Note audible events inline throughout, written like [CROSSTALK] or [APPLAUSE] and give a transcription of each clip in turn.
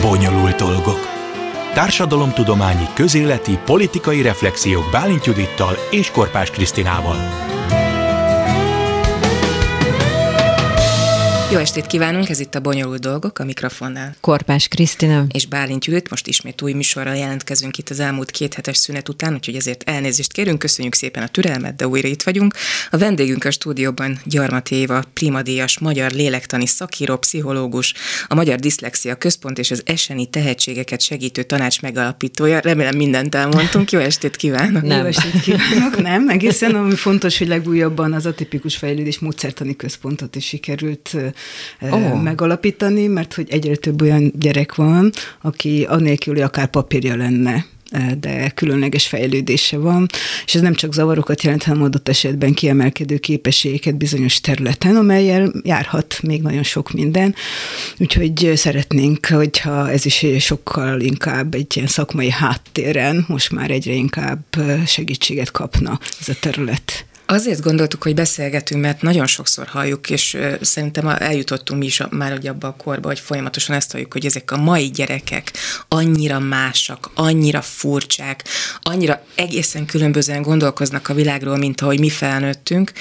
Bonyolult dolgok. Társadalomtudományi, közéleti, politikai reflexiók Bálint Judittal és Korpás Krisztinával. Jó estét kívánunk, ez itt a Bonyolult Dolgok a mikrofonnál. Korpás Krisztina. És Bálint Judit, most ismét új műsorral jelentkezünk itt az elmúlt két hetes szünet után, úgyhogy ezért elnézést kérünk, köszönjük szépen a türelmet, de újra itt vagyunk. A vendégünk a stúdióban Gyarmati Éva, primadíjas, magyar lélektani szakíró, pszichológus, a Magyar Diszlexia Központ és az eseni tehetségeket segítő tanács megalapítója. Remélem mindent elmondtunk. Jó estét kívánok! Nem. Jó estét kívánok! Nem, egészen ami fontos, hogy legújabban az atipikus fejlődés módszertani központot is sikerült oh. megalapítani, mert hogy egyre több olyan gyerek van, aki anélkül, hogy akár papírja lenne de különleges fejlődése van, és ez nem csak zavarokat jelent, hanem adott esetben kiemelkedő képességeket bizonyos területen, amelyel járhat még nagyon sok minden. Úgyhogy szeretnénk, hogyha ez is sokkal inkább egy ilyen szakmai háttéren most már egyre inkább segítséget kapna ez a terület. Azért gondoltuk, hogy beszélgetünk, mert nagyon sokszor halljuk, és szerintem eljutottunk mi is már ugye abba a korba, hogy folyamatosan ezt halljuk, hogy ezek a mai gyerekek annyira másak, annyira furcsák, annyira egészen különbözően gondolkoznak a világról, mint ahogy mi felnőttünk,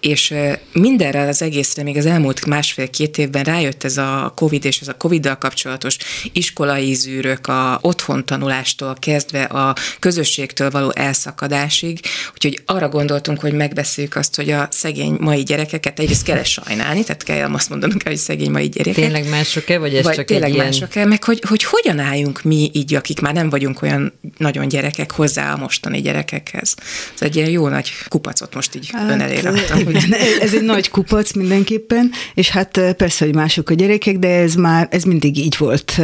és mindenre az egészre még az elmúlt másfél-két évben rájött ez a COVID és ez a COVID-dal kapcsolatos iskolai zűrök, a otthon tanulástól kezdve a közösségtől való elszakadásig, úgyhogy arra gondoltunk, hogy meg megbeszéljük azt, hogy a szegény mai gyerekeket egyrészt kell sajnálni, tehát kell azt mondanunk, hogy szegény mai gyerekek. Tényleg mások-e, vagy ez vagy csak tényleg egy mások-e, meg hogy, hogy hogyan álljunk mi így, akik már nem vagyunk olyan nagyon gyerekek hozzá a mostani gyerekekhez. Ez egy ilyen jó nagy kupacot most így hát, ön elé raktam. Hogy... [LAUGHS] ez egy nagy kupac mindenképpen, és hát persze, hogy mások a gyerekek, de ez már, ez mindig így volt,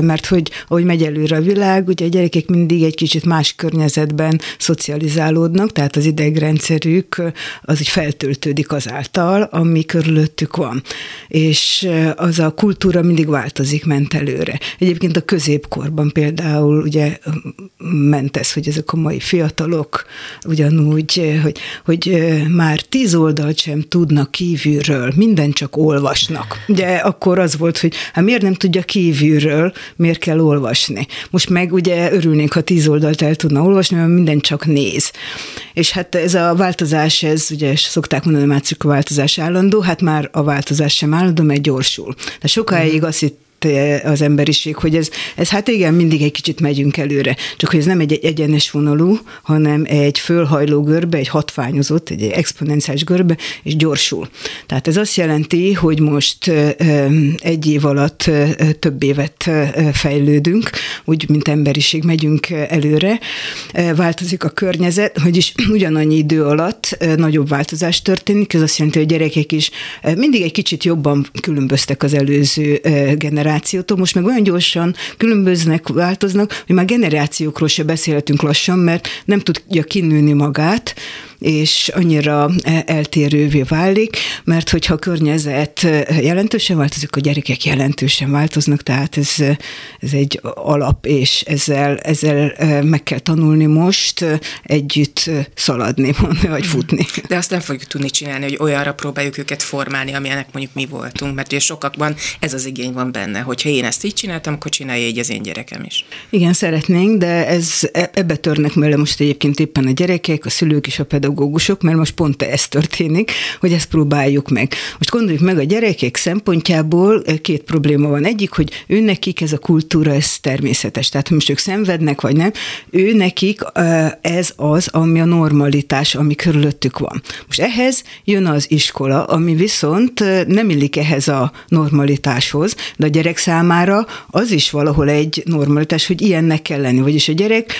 mert hogy ahogy megy előre a világ, ugye a gyerekek mindig egy kicsit más környezetben szocializálódnak, tehát az idegrendszerük az így feltöltődik azáltal, ami körülöttük van. És az a kultúra mindig változik, ment előre. Egyébként a középkorban például ugye ment ez, hogy ezek a mai fiatalok ugyanúgy, hogy, hogy már tíz oldalt sem tudnak kívülről, minden csak olvasnak. Ugye akkor az volt, hogy hát miért nem tudja kívülről, miért kell olvasni. Most meg ugye örülnénk, ha tíz oldalt el tudna olvasni, mert minden csak néz. És hát ez a változás változás, ez ugye szokták mondani, hogy a változás állandó, hát már a változás sem állandó, mert gyorsul. De sokáig azt itt az emberiség, hogy ez, ez hát igen, mindig egy kicsit megyünk előre, csak hogy ez nem egy egyenes vonalú, hanem egy fölhajló görbe, egy hatványozott, egy exponenciális görbe, és gyorsul. Tehát ez azt jelenti, hogy most egy év alatt több évet fejlődünk, úgy, mint emberiség megyünk előre, változik a környezet, hogy is [CLEARS THROAT] ugyanannyi idő alatt nagyobb változás történik, ez azt jelenti, hogy a gyerekek is mindig egy kicsit jobban különböztek az előző generációk, generációtól, most meg olyan gyorsan különböznek, változnak, hogy már generációkról se beszélhetünk lassan, mert nem tudja kinőni magát, és annyira eltérővé válik, mert hogyha a környezet jelentősen változik, a gyerekek jelentősen változnak, tehát ez, ez egy alap, és ezzel, ezzel meg kell tanulni most együtt szaladni, [LAUGHS] vagy futni. De azt nem fogjuk tudni csinálni, hogy olyanra próbáljuk őket formálni, amilyenek mondjuk mi voltunk, mert ugye sokakban ez az igény van benne, hogyha én ezt így csináltam, akkor csinálja így az én gyerekem is. Igen, szeretnénk, de ez, e, ebbe törnek mellé most egyébként éppen a gyerekek, a szülők és a pedagógusok, pedagógusok, mert most pont ez történik, hogy ezt próbáljuk meg. Most gondoljuk meg a gyerekek szempontjából két probléma van. Egyik, hogy ő nekik ez a kultúra, ez természetes. Tehát, most ők szenvednek, vagy nem, ő nekik ez az, ami a normalitás, ami körülöttük van. Most ehhez jön az iskola, ami viszont nem illik ehhez a normalitáshoz, de a gyerek számára az is valahol egy normalitás, hogy ilyennek kell lenni. Vagyis a gyerek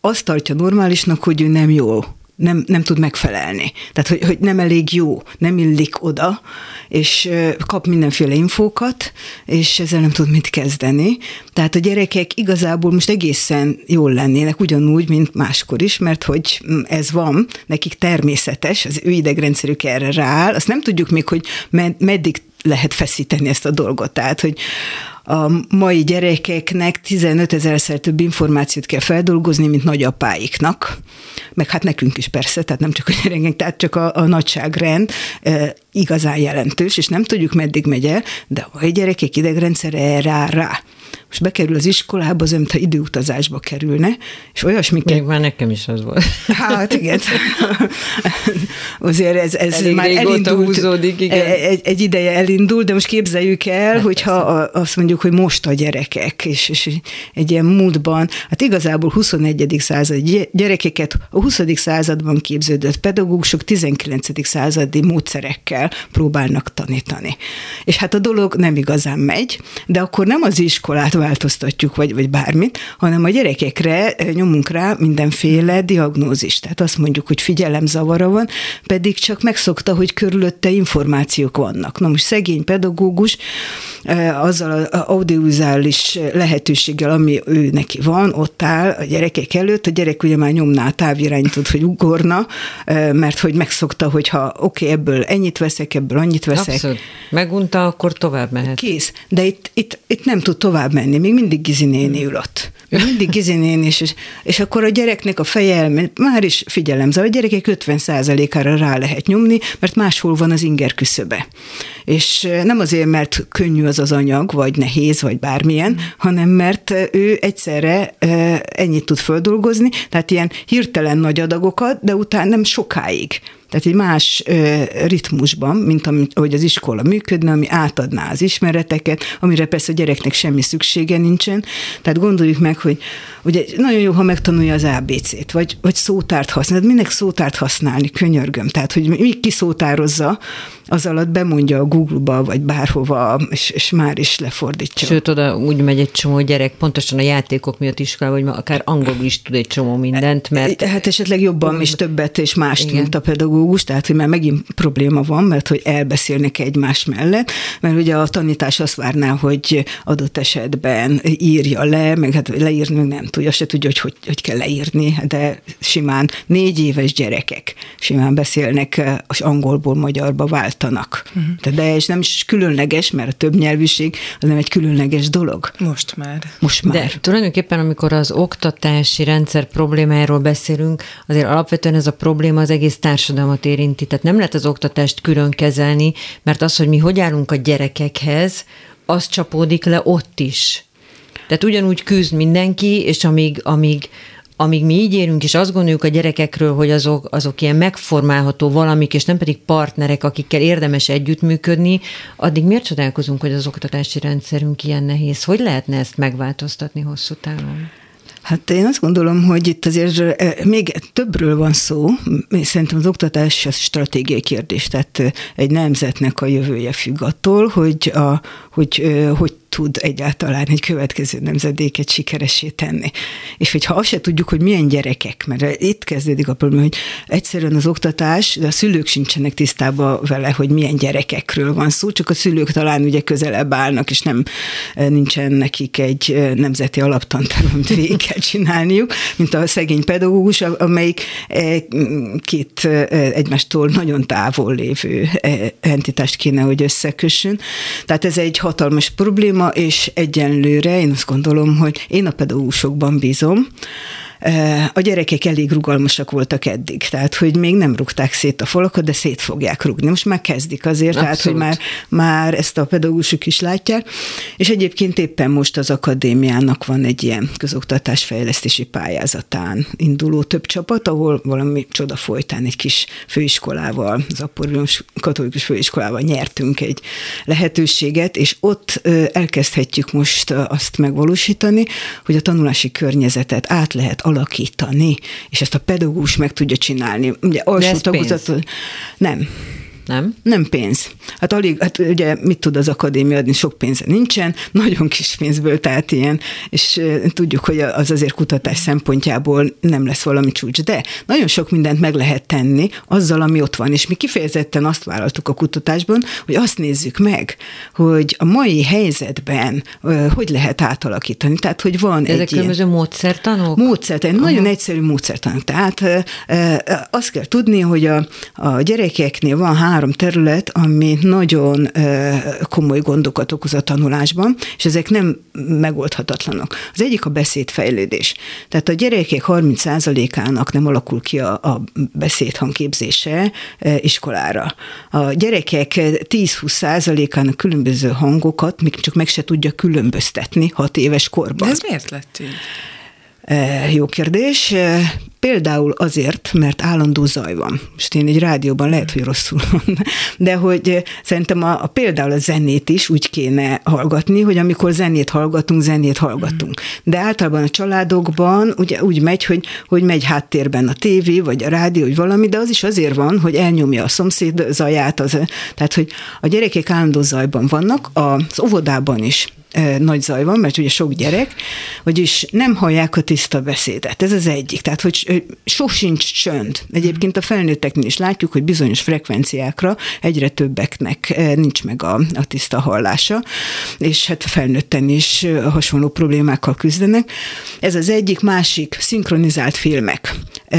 azt tartja normálisnak, hogy ő nem jó nem, nem tud megfelelni. Tehát, hogy, hogy nem elég jó, nem illik oda, és kap mindenféle infókat, és ezzel nem tud mit kezdeni. Tehát a gyerekek igazából most egészen jól lennének, ugyanúgy, mint máskor is, mert hogy mm, ez van, nekik természetes, az ő idegrendszerük erre rááll, azt nem tudjuk még, hogy meddig lehet feszíteni ezt a dolgot. Tehát, hogy a mai gyerekeknek 15 ezerszer több információt kell feldolgozni, mint nagyapáiknak, meg hát nekünk is persze, tehát nem csak a gyerekek, tehát csak a, a nagyságrend e, igazán jelentős, és nem tudjuk meddig megy el, de a gyerekek idegrendszere rá rá. Most bekerül az iskolába, az mintha időutazásba kerülne, és olyasmiket... Még már nekem is az volt. Hát igen. [LAUGHS] Azért ez, ez Elég már elindult, húzódik, igen. Egy, egy ideje elindult, de most képzeljük el, Hát hogyha a, azt mondjuk, hogy most a gyerekek, és, és egy ilyen múltban, hát igazából 21. század gyerekeket a 20. században képződött pedagógusok 19. századi módszerekkel próbálnak tanítani. És hát a dolog nem igazán megy, de akkor nem az iskolát változtatjuk, vagy, vagy bármit, hanem a gyerekekre nyomunk rá mindenféle diagnózist. Tehát azt mondjuk, hogy figyelemzavara van, pedig csak megszokta, hogy körülötte információk vannak. Na most szegény pedagógus eh, azzal az audiovizuális lehetőséggel, ami ő neki van, ott áll a gyerekek előtt, a gyerek ugye már nyomná a távirányítót, hogy ugorna, eh, mert hogy megszokta, hogy ha oké, okay, ebből ennyit veszek, ebből annyit veszek. Abszolút. Megunta, akkor tovább mehet. Kész. De itt, itt, itt nem tud tovább menni, még mindig Gizi néni ül ott. Mindig Gizi néni, és, és akkor a gyereknek a feje elmegy, már is figyelemzavar, a gyerekek 50%-ára rá lehet nyomni, mert máshol van az inger küszöbe. És nem azért, mert könnyű az az anyag, vagy nehéz, vagy bármilyen, hanem mert ő egyszerre ennyit tud földolgozni, tehát ilyen hirtelen nagy adagokat, de utána nem sokáig. Tehát egy más ö, ritmusban, mint ami, ahogy az iskola működne, ami átadná az ismereteket, amire persze a gyereknek semmi szüksége nincsen. Tehát gondoljuk meg, hogy ugye nagyon jó, ha megtanulja az ABC-t, vagy, vagy szótárt használni. Minek szótárt használni? Könyörgöm. Tehát, hogy mi kiszótározza, az alatt bemondja a Google-ba, vagy bárhova, és, és már is lefordítja. Sőt, oda úgy megy egy csomó gyerek, pontosan a játékok miatt is kell, vagy akár angolul is tud egy csomó mindent, mert... Hát esetleg jobban is többet és mást, Igen. mint a pedagógus, tehát hogy már megint probléma van, mert hogy elbeszélnek egymás mellett, mert ugye a tanítás azt várná, hogy adott esetben írja le, meg hát leírni meg nem tudja, se tudja, hogy, hogy hogy kell leírni, de simán négy éves gyerekek simán beszélnek, és angolból magyarba váltanak. Uh-huh. De ez nem is különleges, mert a többnyelvűség az nem egy különleges dolog. Most már. Most már. De tulajdonképpen, amikor az oktatási rendszer problémájáról beszélünk, azért alapvetően ez a probléma az egész társadalmat érinti. Tehát nem lehet az oktatást külön kezelni, mert az, hogy mi hogy állunk a gyerekekhez, az csapódik le ott is. Tehát ugyanúgy küzd mindenki, és amíg, amíg, amíg mi így érünk, és azt gondoljuk a gyerekekről, hogy azok, azok ilyen megformálható valamik, és nem pedig partnerek, akikkel érdemes együttműködni, addig miért csodálkozunk, hogy az oktatási rendszerünk ilyen nehéz? Hogy lehetne ezt megváltoztatni hosszú távon? Hát én azt gondolom, hogy itt azért még többről van szó. Szerintem az oktatás az stratégiai kérdés, tehát egy nemzetnek a jövője függ attól, hogy, a, hogy, hogy tud egyáltalán egy következő nemzedéket sikeresé tenni. És hogyha azt se tudjuk, hogy milyen gyerekek, mert itt kezdődik a probléma, hogy egyszerűen az oktatás, de a szülők sincsenek tisztában vele, hogy milyen gyerekekről van szó, csak a szülők talán ugye közelebb állnak, és nem nincsen nekik egy nemzeti alaptanterv, amit végig kell csinálniuk, mint a szegény pedagógus, amelyik két egymástól nagyon távol lévő entitást kéne, hogy összekössön. Tehát ez egy hatalmas probléma, és egyenlőre én azt gondolom, hogy én a pedagógusokban bízom, a gyerekek elég rugalmasak voltak eddig, tehát hogy még nem rúgták szét a falakat, de szét fogják rúgni. Most már kezdik azért, Abszolút. tehát hogy már, már ezt a pedagógusok is látják, és egyébként éppen most az akadémiának van egy ilyen közoktatásfejlesztési pályázatán induló több csapat, ahol valami csoda folytán egy kis főiskolával, az Aporius Katolikus Főiskolával nyertünk egy lehetőséget, és ott elkezdhetjük most azt megvalósítani, hogy a tanulási környezetet át lehet alakítani, és ezt a pedagógus meg tudja csinálni. Ugye alsó tagozatot... Nem. Nem? Nem pénz. Hát alig, hát ugye mit tud az akadémia adni, sok pénze nincsen, [LAUGHS] nagyon kis pénzből, tehát ilyen, és tudjuk, hogy az azért kutatás szempontjából nem lesz valami csúcs, de nagyon sok mindent meg lehet tenni azzal, ami ott van, és mi kifejezetten azt vállaltuk a kutatásban, hogy azt nézzük meg, hogy a mai helyzetben hogy lehet átalakítani, tehát hogy van Ezek egy különböző ilyen... módszertanok? Módszertan, nagyon egyszerű módszertanok. Tehát azt kell tudni, hogy a, a gyerekeknél van három terület, ami nagyon komoly gondokat okoz a tanulásban, és ezek nem megoldhatatlanok. Az egyik a beszédfejlődés. Tehát a gyerekek 30%-ának nem alakul ki a, a beszédhangképzése iskolára. A gyerekek 10-20%-ának különböző hangokat még csak meg se tudja különböztetni hat éves korban. De ez miért lett így? Jó kérdés. Például azért, mert állandó zaj van. Most én egy rádióban lehet, hogy rosszul van, de hogy szerintem a, a például a zenét is úgy kéne hallgatni, hogy amikor zenét hallgatunk, zenét hallgatunk. De általában a családokban ugye úgy megy, hogy, hogy megy háttérben a tévé, vagy a rádió, vagy valami, de az is azért van, hogy elnyomja a szomszéd zaját. Az, tehát, hogy a gyerekek állandó zajban vannak, az óvodában is nagy zaj van, mert ugye sok gyerek, vagyis nem hallják a tiszta beszédet. Ez az egyik. Tehát, hogy sosincs csönd. Egyébként a felnőtteknél is látjuk, hogy bizonyos frekvenciákra egyre többeknek nincs meg a, a tiszta hallása, és hát felnőtten is hasonló problémákkal küzdenek. Ez az egyik, másik, szinkronizált filmek.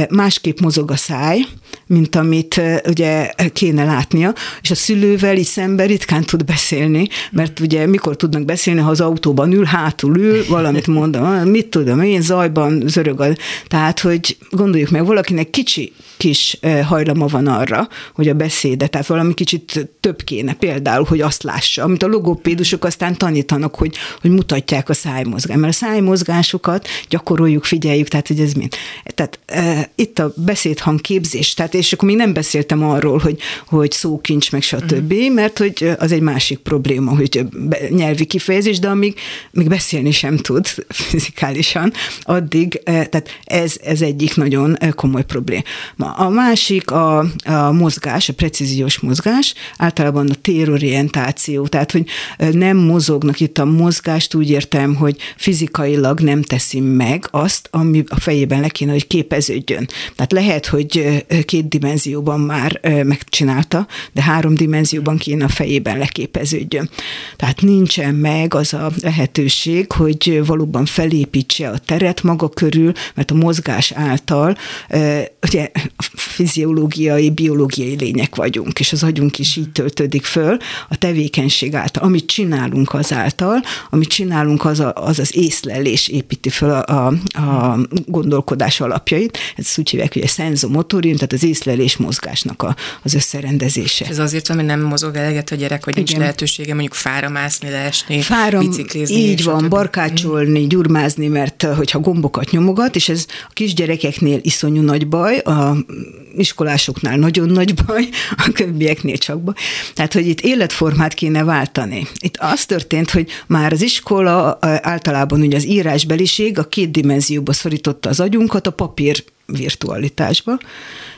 Másképp mozog a száj, mint amit ugye kéne látnia, és a szülővel is szemben ritkán tud beszélni, mert ugye mikor tudnak beszélni, ha az autóban ül, hátul ül, valamit mond, mit tudom én, zajban zörög. A, tehát, hogy gondoljuk meg, valakinek kicsi kis hajlama van arra, hogy a beszéde, tehát valami kicsit több kéne, például, hogy azt lássa, amit a logopédusok aztán tanítanak, hogy, hogy mutatják a szájmozgást, mert a szájmozgásokat gyakoroljuk, figyeljük, tehát hogy ez mind. Tehát e, itt a beszédhang képzés, tehát és akkor még nem beszéltem arról, hogy, hogy szókincs, meg stb., mm. mert hogy az egy másik probléma, hogy nyelvi kifejezés, de amíg még beszélni sem tud [LAUGHS] fizikálisan, addig, tehát ez, ez egyik nagyon komoly probléma. A másik a, a mozgás, a precíziós mozgás, általában a térorientáció, tehát hogy nem mozognak itt a mozgást, úgy értem, hogy fizikailag nem teszi meg azt, ami a fejében le kéne, hogy képeződjön. Tehát lehet, hogy két dimenzióban már megcsinálta, de három dimenzióban kéne a fejében leképeződjön. Tehát nincsen meg az a lehetőség, hogy valóban felépítse a teret maga körül, mert a mozgás által, ugye fiziológiai, biológiai lények vagyunk, és az agyunk is így töltődik föl a tevékenység által. Amit csinálunk azáltal, amit csinálunk, az a, az, az észlelés építi föl a, a, a gondolkodás alapjait. Ez úgy hívják, hogy a szenzomotorium, tehát az észlelés mozgásnak a, az összerendezése. Ez azért van, hogy nem mozog eleget a gyerek, hogy nincs Igen. lehetősége mondjuk fára mászni, leesni, Fára, biciklizni. Így van, barkácsolni, gyurmázni, mert hogyha gombokat nyomogat, és ez a kisgyerekeknél iszonyú nagy baj, a iskolásoknál nagyon nagy baj, a többieknél csak baj. Tehát, hogy itt életformát kéne váltani. Itt az történt, hogy már az iskola általában ugye az írásbeliség a két dimenzióba szorította az agyunkat a papír virtualitásba.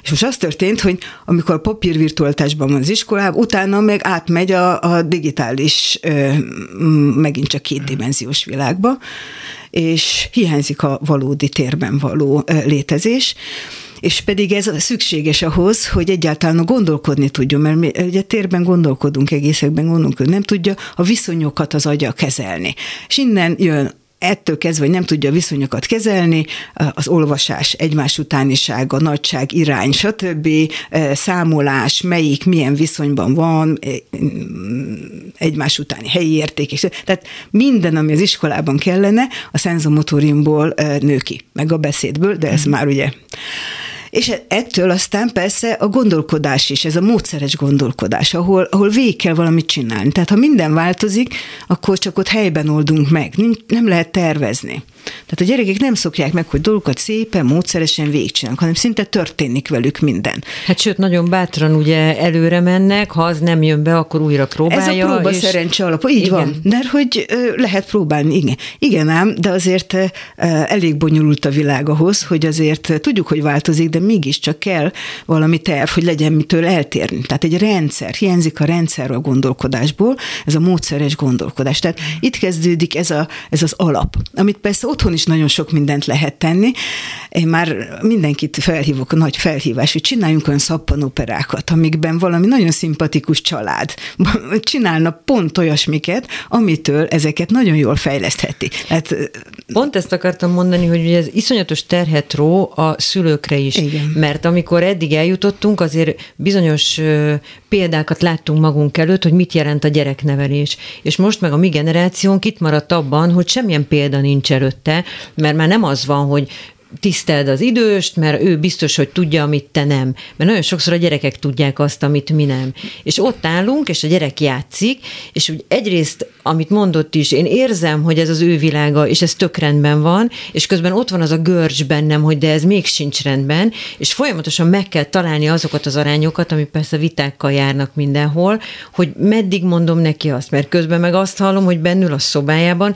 És most az történt, hogy amikor papír virtualitásban van az iskolában, utána meg átmegy a, a digitális, megint csak kétdimenziós világba, és hiányzik a valódi térben való létezés és pedig ez szükséges ahhoz, hogy egyáltalán gondolkodni tudjon, mert mi ugye térben gondolkodunk, egészekben gondolkodunk, nem tudja a viszonyokat az agya kezelni. És innen jön ettől kezdve, hogy nem tudja a viszonyokat kezelni, az olvasás egymás utánisága, nagyság, irány, stb., számolás, melyik milyen viszonyban van, egymás utáni helyi érték, és tehát minden, ami az iskolában kellene, a szenzomotoriumból nő ki, meg a beszédből, de ez mm. már ugye és ettől aztán persze a gondolkodás is, ez a módszeres gondolkodás, ahol, ahol végig kell valamit csinálni. Tehát ha minden változik, akkor csak ott helyben oldunk meg, nem lehet tervezni. Tehát a gyerekek nem szokják meg, hogy dolgokat szépen, módszeresen végigcsinálnak, hanem szinte történik velük minden. Hát sőt, nagyon bátran ugye előre mennek, ha az nem jön be, akkor újra próbálja. Ez a próba és... szerencse alap, így igen. van. De hogy lehet próbálni, igen. Igen ám, de azért elég bonyolult a világ ahhoz, hogy azért tudjuk, hogy változik, de mégiscsak kell valami terv, hogy legyen mitől eltérni. Tehát egy rendszer, hiányzik a rendszer a gondolkodásból, ez a módszeres gondolkodás. Tehát itt kezdődik ez, a, ez az alap, amit persze otthon is nagyon sok mindent lehet tenni. Én már mindenkit felhívok, a nagy felhívás, hogy csináljunk olyan szappanoperákat, amikben valami nagyon szimpatikus család [LAUGHS] csinálna pont olyasmiket, amitől ezeket nagyon jól fejlesztheti. Hát, pont ezt akartam mondani, hogy ez iszonyatos terhet ró a szülőkre is. Igen. Mert amikor eddig eljutottunk, azért bizonyos példákat láttunk magunk előtt, hogy mit jelent a gyereknevelés. És most meg a mi generációnk itt maradt abban, hogy semmilyen példa nincs előtte, mert már nem az van, hogy tiszteld az időst, mert ő biztos, hogy tudja, amit te nem. Mert nagyon sokszor a gyerekek tudják azt, amit mi nem. És ott állunk, és a gyerek játszik, és úgy egyrészt, amit mondott is, én érzem, hogy ez az ő világa, és ez tök rendben van, és közben ott van az a görcs bennem, hogy de ez még sincs rendben, és folyamatosan meg kell találni azokat az arányokat, ami persze vitákkal járnak mindenhol, hogy meddig mondom neki azt, mert közben meg azt hallom, hogy bennül a szobájában,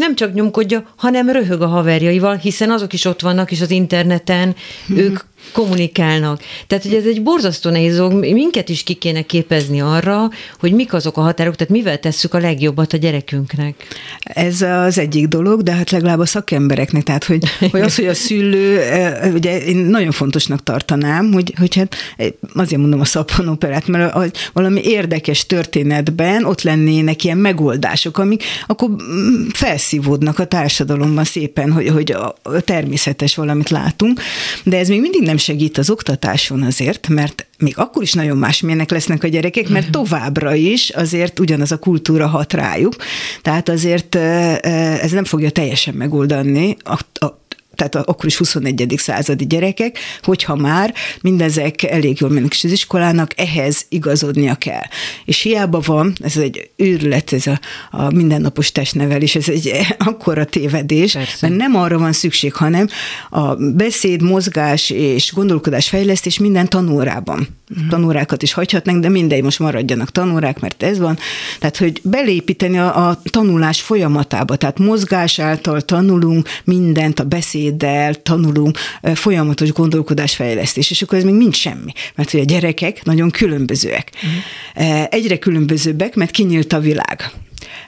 nem csak nyomkodja, hanem röhög a haverjaival, hiszen azok is ott vannak, és az interneten. Ők kommunikálnak. Tehát, hogy ez egy borzasztó nehéz dolog, minket is ki kéne képezni arra, hogy mik azok a határok, tehát mivel tesszük a legjobbat a gyerekünknek. Ez az egyik dolog, de hát legalább a szakembereknek, tehát, hogy, hogy az, hogy a szülő, ugye én nagyon fontosnak tartanám, hogy, hogy hát azért mondom a szappanoperát, mert valami érdekes történetben ott lennének ilyen megoldások, amik akkor mm, felszívódnak a társadalomban szépen, hogy, hogy a természetes valamit látunk, de ez még mindig nem segít az oktatáson azért, mert még akkor is nagyon másmilyenek lesznek a gyerekek, mert mhm. továbbra is azért ugyanaz a kultúra hat rájuk. Tehát azért ez nem fogja teljesen megoldani a, a tehát akkor is 21. századi gyerekek, hogyha már mindezek elég jól mennek is az iskolának, ehhez igazodnia kell. És hiába van, ez egy őrület, ez a, a mindennapos testnevelés, ez egy [LAUGHS] akkora tévedés, Persze. mert nem arra van szükség, hanem a beszéd, mozgás és gondolkodás fejlesztés minden tanórában. Uh-huh. Tanórákat is hagyhatnánk, de mindegy, most maradjanak tanórák, mert ez van. Tehát, hogy belépíteni a, a tanulás folyamatába, tehát mozgás által tanulunk mindent, a beszéd beszéddel tanulunk, folyamatos gondolkodásfejlesztés, és akkor ez még mind semmi, mert hogy a gyerekek nagyon különbözőek. Uh-huh. Egyre különbözőbbek, mert kinyílt a világ.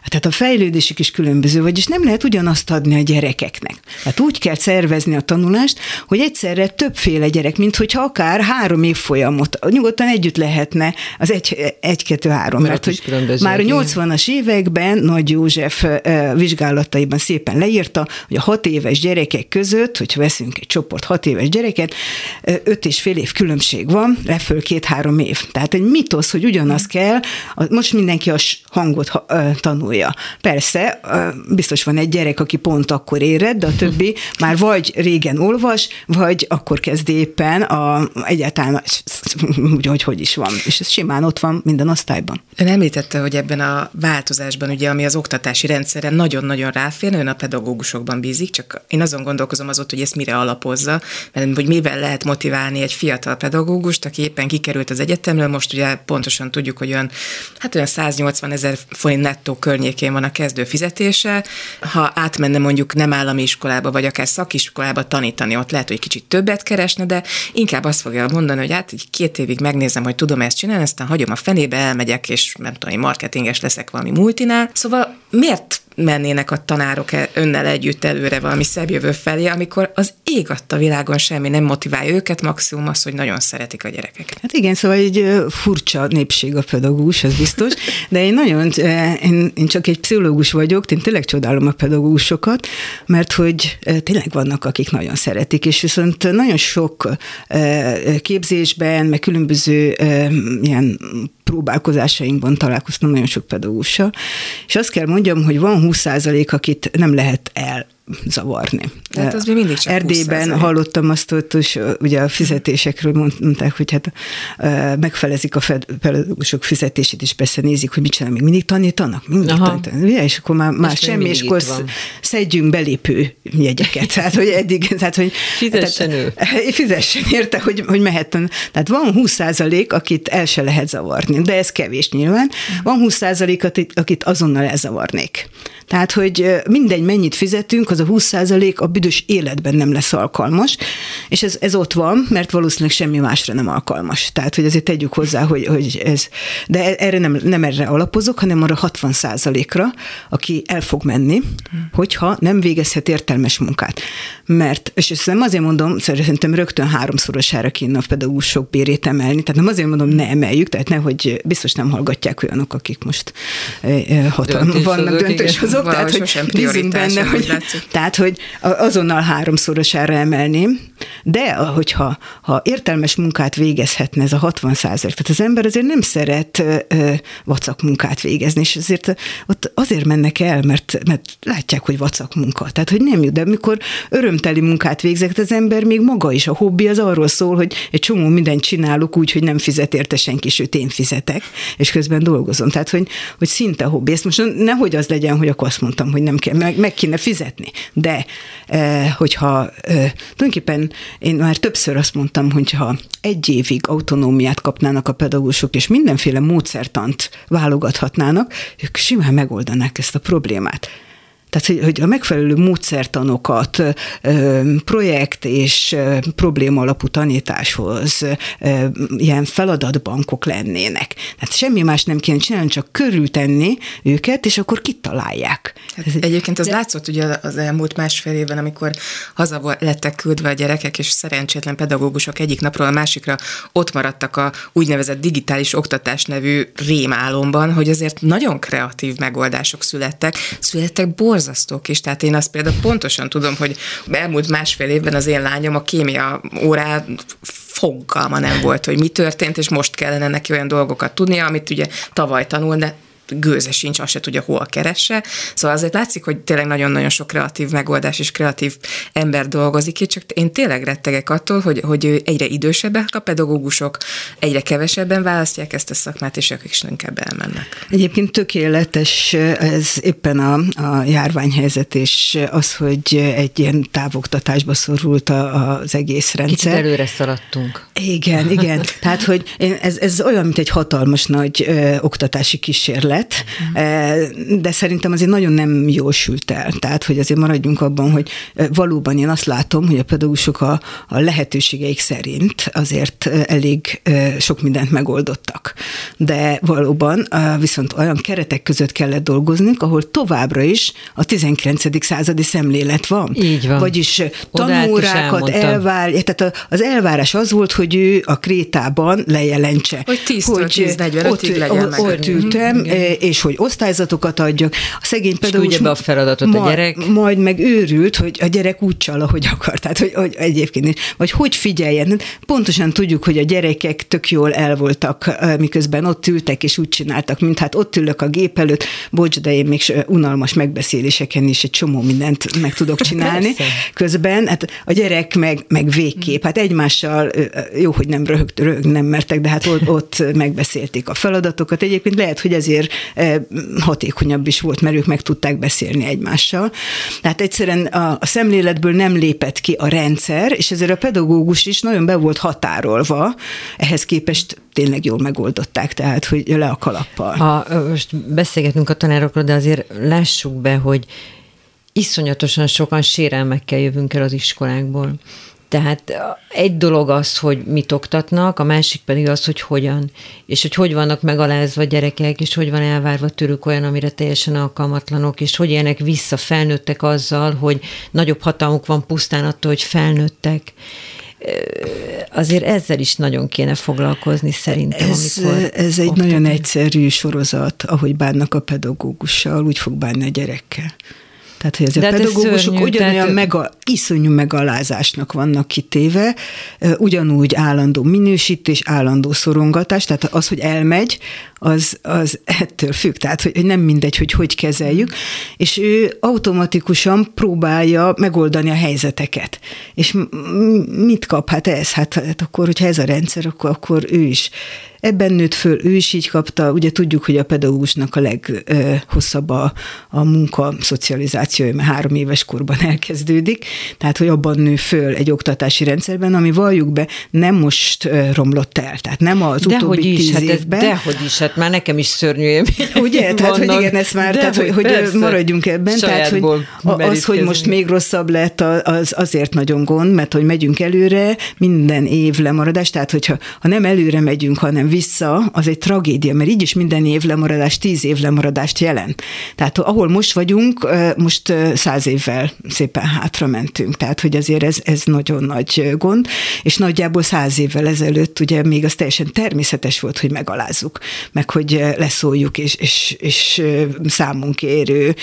Tehát a fejlődésük is különböző, vagyis nem lehet ugyanazt adni a gyerekeknek. Hát úgy kell szervezni a tanulást, hogy egyszerre többféle gyerek, mint hogyha akár három év folyamot, nyugodtan együtt lehetne az egy, egy kettő, három. Mert, mert hogy már a 80-as években Nagy József vizsgálataiban szépen leírta, hogy a hat éves gyerekek között, hogyha veszünk egy csoport hat éves gyereket, öt és fél év különbség van, leföl két-három év. Tehát egy mitosz, hogy ugyanaz kell, most mindenki a hangot tanulja. Persze, biztos van egy gyerek, aki pont akkor éred, de a többi [LAUGHS] már vagy régen olvas, vagy akkor kezd éppen a, egyáltalán úgy, hogy hogy is van. És ez simán ott van minden osztályban. Ön említette, hogy ebben a változásban, ugye, ami az oktatási rendszeren nagyon-nagyon ráfér, ön a pedagógusokban bízik, csak én azon gondolkozom azot, hogy ezt mire alapozza, mert hogy mivel lehet motiválni egy fiatal pedagógust, aki éppen kikerült az egyetemről, most ugye pontosan tudjuk, hogy olyan, hát olyan 180 ezer forint nettó környékén van a kezdő fizetése. Ha átmenne mondjuk nem állami iskolába, vagy akár szakiskolába tanítani, ott lehet, hogy kicsit többet keresne, de inkább azt fogja mondani, hogy hát így két évig megnézem, hogy tudom ezt csinálni, aztán hagyom a fenébe, elmegyek, és nem tudom, marketinges leszek valami multinál. Szóval miért mennének a tanárok e- önnel együtt előre valami szebb jövő felé, amikor az ég adta világon semmi nem motiválja őket, maximum az, hogy nagyon szeretik a gyerekeket. Hát igen, szóval egy furcsa népség a pedagógus, ez biztos, de én nagyon, én, én csak egy pszichológus vagyok, én tényleg csodálom a pedagógusokat, mert hogy tényleg vannak, akik nagyon szeretik, és viszont nagyon sok képzésben, meg különböző ilyen próbálkozásainkban találkoztam nagyon sok pedagógussal, és azt kell mondjam, hogy van 20% akit nem lehet el zavarni. Tehát az még mindig csak Erdélyben hallottam azt, hogy ugye a fizetésekről mondták, hogy hát megfelezik a pedagógusok fizetését, és persze nézik, hogy mit csinál, még mindig tanítanak, mindig Aha. tanítanak, és akkor már más semmi, és akkor szedjünk belépő jegyeket. [LAUGHS] Tehát, hogy eddig, tehát, hogy fizessen tehát, ő. [LAUGHS] Fizessen érte, hogy, hogy mehetten. Tehát van 20 százalék, akit el se lehet zavarni, de ez kevés nyilván. Van 20 százalék, akit azonnal elzavarnék. Tehát, hogy mindegy, mennyit fizetünk, az a 20% a büdös életben nem lesz alkalmas, és ez, ez ott van, mert valószínűleg semmi másra nem alkalmas. Tehát, hogy azért tegyük hozzá, hogy, hogy ez, de erre nem, nem erre alapozok, hanem arra 60% ra aki el fog menni, hogyha nem végezhet értelmes munkát. Mert, és ezt nem azért mondom, szerintem rögtön háromszorosára kéne a pedagógusok bérét emelni, tehát nem azért mondom, ne emeljük, tehát nehogy biztos nem hallgatják olyanok, akik most hatalma vannak döntéshozók, tehát hogy bízunk benne, hogy, Tehát, hogy azonnal háromszorosára emelném, de hogyha ha értelmes munkát végezhetne ez a 60 százalék, tehát az ember azért nem szeret vacak munkát végezni, és azért ott azért mennek el, mert, mert látják, hogy vacak munka. Tehát, hogy nem jut, de amikor örömteli munkát végzek, az ember még maga is, a hobbi az arról szól, hogy egy csomó mindent csinálok úgy, hogy nem fizet érte senki, sőt én fizetek, és közben dolgozom. Tehát, hogy, hogy szinte hobbi. Ezt most nehogy az legyen, hogy akkor azt mondtam, hogy nem kell, meg, meg kéne fizetni. De hogyha tulajdonképpen én már többször azt mondtam, hogy ha egy évig autonómiát kapnának a pedagógusok, és mindenféle módszertant válogathatnának, ők simán megoldanák ezt a problémát. Tehát, hogy, hogy a megfelelő módszertanokat projekt és probléma alapú tanításhoz ilyen feladatbankok lennének. Tehát semmi más nem kéne csinálni, csak körültenni őket, és akkor kitalálják. Hát egyébként az De... látszott ugye az elmúlt másfél évben, amikor haza lettek küldve a gyerekek, és szerencsétlen pedagógusok egyik napról a másikra ott maradtak a úgynevezett digitális oktatás nevű rémálomban, hogy azért nagyon kreatív megoldások születtek, születtek borz borzasztók is. Tehát én azt például pontosan tudom, hogy elmúlt másfél évben az én lányom a kémia órá fogalma nem volt, hogy mi történt, és most kellene neki olyan dolgokat tudnia, amit ugye tavaly tanul, de gőze sincs, azt se tudja, hol keresse. Szóval azért látszik, hogy tényleg nagyon-nagyon sok kreatív megoldás és kreatív ember dolgozik itt, csak én tényleg rettegek attól, hogy, hogy egyre idősebbek a pedagógusok, egyre kevesebben választják ezt a szakmát, és ők is inkább elmennek. Egyébként tökéletes ez éppen a, a járványhelyzet, és az, hogy egy ilyen távoktatásba szorult a, az egész rendszer. Kicsit előre szaladtunk. Igen, igen. [LAUGHS] Tehát, hogy ez, ez olyan, mint egy hatalmas nagy ö, oktatási kísérlet, lett, uh-huh. de szerintem azért nagyon nem jól sült el. Tehát, hogy azért maradjunk abban, hogy eh, valóban én azt látom, hogy a pedagógusok a, a lehetőségeik szerint azért eh, elég sok mindent megoldottak. De valóban viszont olyan keretek között kellett dolgoznunk, ahol továbbra is a 19. századi szemlélet van. Így van. Vagyis tanórákat elvár, tehát az elvárás az volt, hogy ő a krétában lejelentse. Hogy 10 hogy 10 ott, legyen ott, ott ültem, mhm és hogy osztályzatokat adjak. A szegény pedagógus... be a feladatot majd, a gyerek. Majd meg őrült, hogy a gyerek úgy csal, ahogy akar. Tehát, hogy, hogy egyébként is. Vagy hogy figyeljen. Pontosan tudjuk, hogy a gyerekek tök jól el voltak, miközben ott ültek, és úgy csináltak, mint hát ott ülök a gép előtt, bocs, de én még unalmas megbeszéléseken is egy csomó mindent meg tudok [LAUGHS] csinálni. Közben hát a gyerek meg, meg végképp, hát egymással jó, hogy nem röhögt, röhög, nem mertek, de hát ott, ott megbeszélték a feladatokat. Egyébként lehet, hogy ezért hatékonyabb is volt, mert ők meg tudták beszélni egymással. Tehát egyszerűen a, a szemléletből nem lépett ki a rendszer, és ezért a pedagógus is nagyon be volt határolva, ehhez képest tényleg jól megoldották, tehát hogy le a kalappal. Ha most beszélgetünk a tanárokról, de azért lássuk be, hogy iszonyatosan sokan sérelmekkel jövünk el az iskolákból. Tehát egy dolog az, hogy mit oktatnak, a másik pedig az, hogy hogyan, és hogy hogy vannak megalázva gyerekek, és hogy van elvárva tőlük olyan, amire teljesen alkalmatlanok, és hogy élnek vissza felnőttek azzal, hogy nagyobb hatalmuk van pusztán attól, hogy felnőttek azért ezzel is nagyon kéne foglalkozni szerintem, ez, amikor Ez egy oktatni. nagyon egyszerű sorozat, ahogy bánnak a pedagógussal, úgy fog bánni a gyerekkel. Tehát, hogy ezek a pedagógusok szörnyű, ugyanolyan tehát... mega, iszonyú megalázásnak vannak kitéve, ugyanúgy állandó minősítés, állandó szorongatás, tehát az, hogy elmegy, az, az ettől függ, tehát hogy nem mindegy, hogy hogy kezeljük, és ő automatikusan próbálja megoldani a helyzeteket. És mit kap? Hát ez, hát, hát akkor, hogyha ez a rendszer, akkor, akkor ő is. Ebben nőtt föl, ő is így kapta, ugye tudjuk, hogy a pedagógusnak a leghosszabb a, a munka szocializációja, mert három éves korban [LAUGHS] elkezdődik, tehát hogy abban nő föl egy oktatási rendszerben, ami valljuk be, nem most romlott el, tehát nem az de utóbbi is, tíz hát évben. Dehogy is, hát már nekem is szörnyű élmény. [LAUGHS] Ugye? Tehát, hogy igen, ez már, tehát, hogy, hogy maradjunk ebben. Tehát, hogy az, hogy most még rosszabb lett, az azért nagyon gond, mert hogy megyünk előre, minden év lemaradás, tehát hogyha ha nem előre megyünk, hanem vissza, az egy tragédia, mert így is minden év lemaradás, tíz év lemaradást jelent. Tehát ahol most vagyunk, most száz évvel szépen hátra mentünk. Tehát, hogy azért ez, ez nagyon nagy gond, és nagyjából száz évvel ezelőtt ugye még az teljesen természetes volt, hogy megalázzuk. Mert meg hogy leszóljuk, és, és, és számunk érő,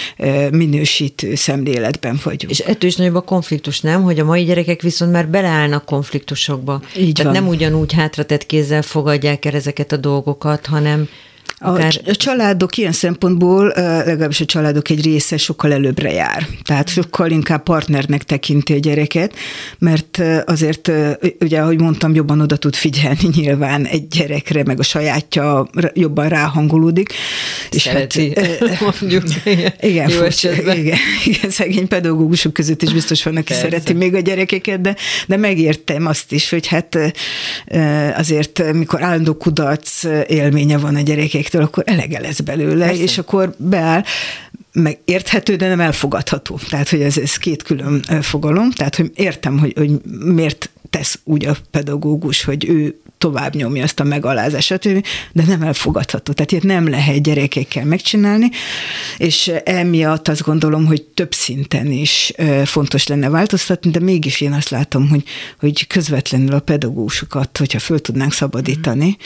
minősítő szemléletben vagyunk. És ettől is nagyobb a konfliktus, nem? Hogy a mai gyerekek viszont már beleállnak konfliktusokba. Így Tehát van. nem ugyanúgy hátratett kézzel fogadják el ezeket a dolgokat, hanem Akár... A családok ilyen szempontból, legalábbis a családok egy része sokkal előbbre jár. Tehát sokkal inkább partnernek tekinti a gyereket, mert azért, ugye, ahogy mondtam, jobban oda tud figyelni [LAUGHS] nyilván egy gyerekre, meg a sajátja jobban ráhangolódik. És Szereti, hát, [LAUGHS] mondjuk. [LAUGHS] Igen, jó furcsa, igen, igen, szegény pedagógusok között is biztos van, aki Persze. szereti még a gyerekeket, de, de megértem azt is, hogy hát azért, mikor állandó kudarc élménye van a gyerekek gyerektől, akkor elege lesz belőle, Persze. és akkor beáll, meg érthető, de nem elfogadható. Tehát, hogy ez, ez két külön fogalom. Tehát, hogy értem, hogy, hogy miért tesz úgy a pedagógus, hogy ő tovább nyomja azt a megalázását, de nem elfogadható. Tehát ilyet nem lehet gyerekekkel megcsinálni, és emiatt azt gondolom, hogy több szinten is fontos lenne változtatni, de mégis én azt látom, hogy, hogy közvetlenül a pedagógusokat, hogyha föl tudnánk szabadítani,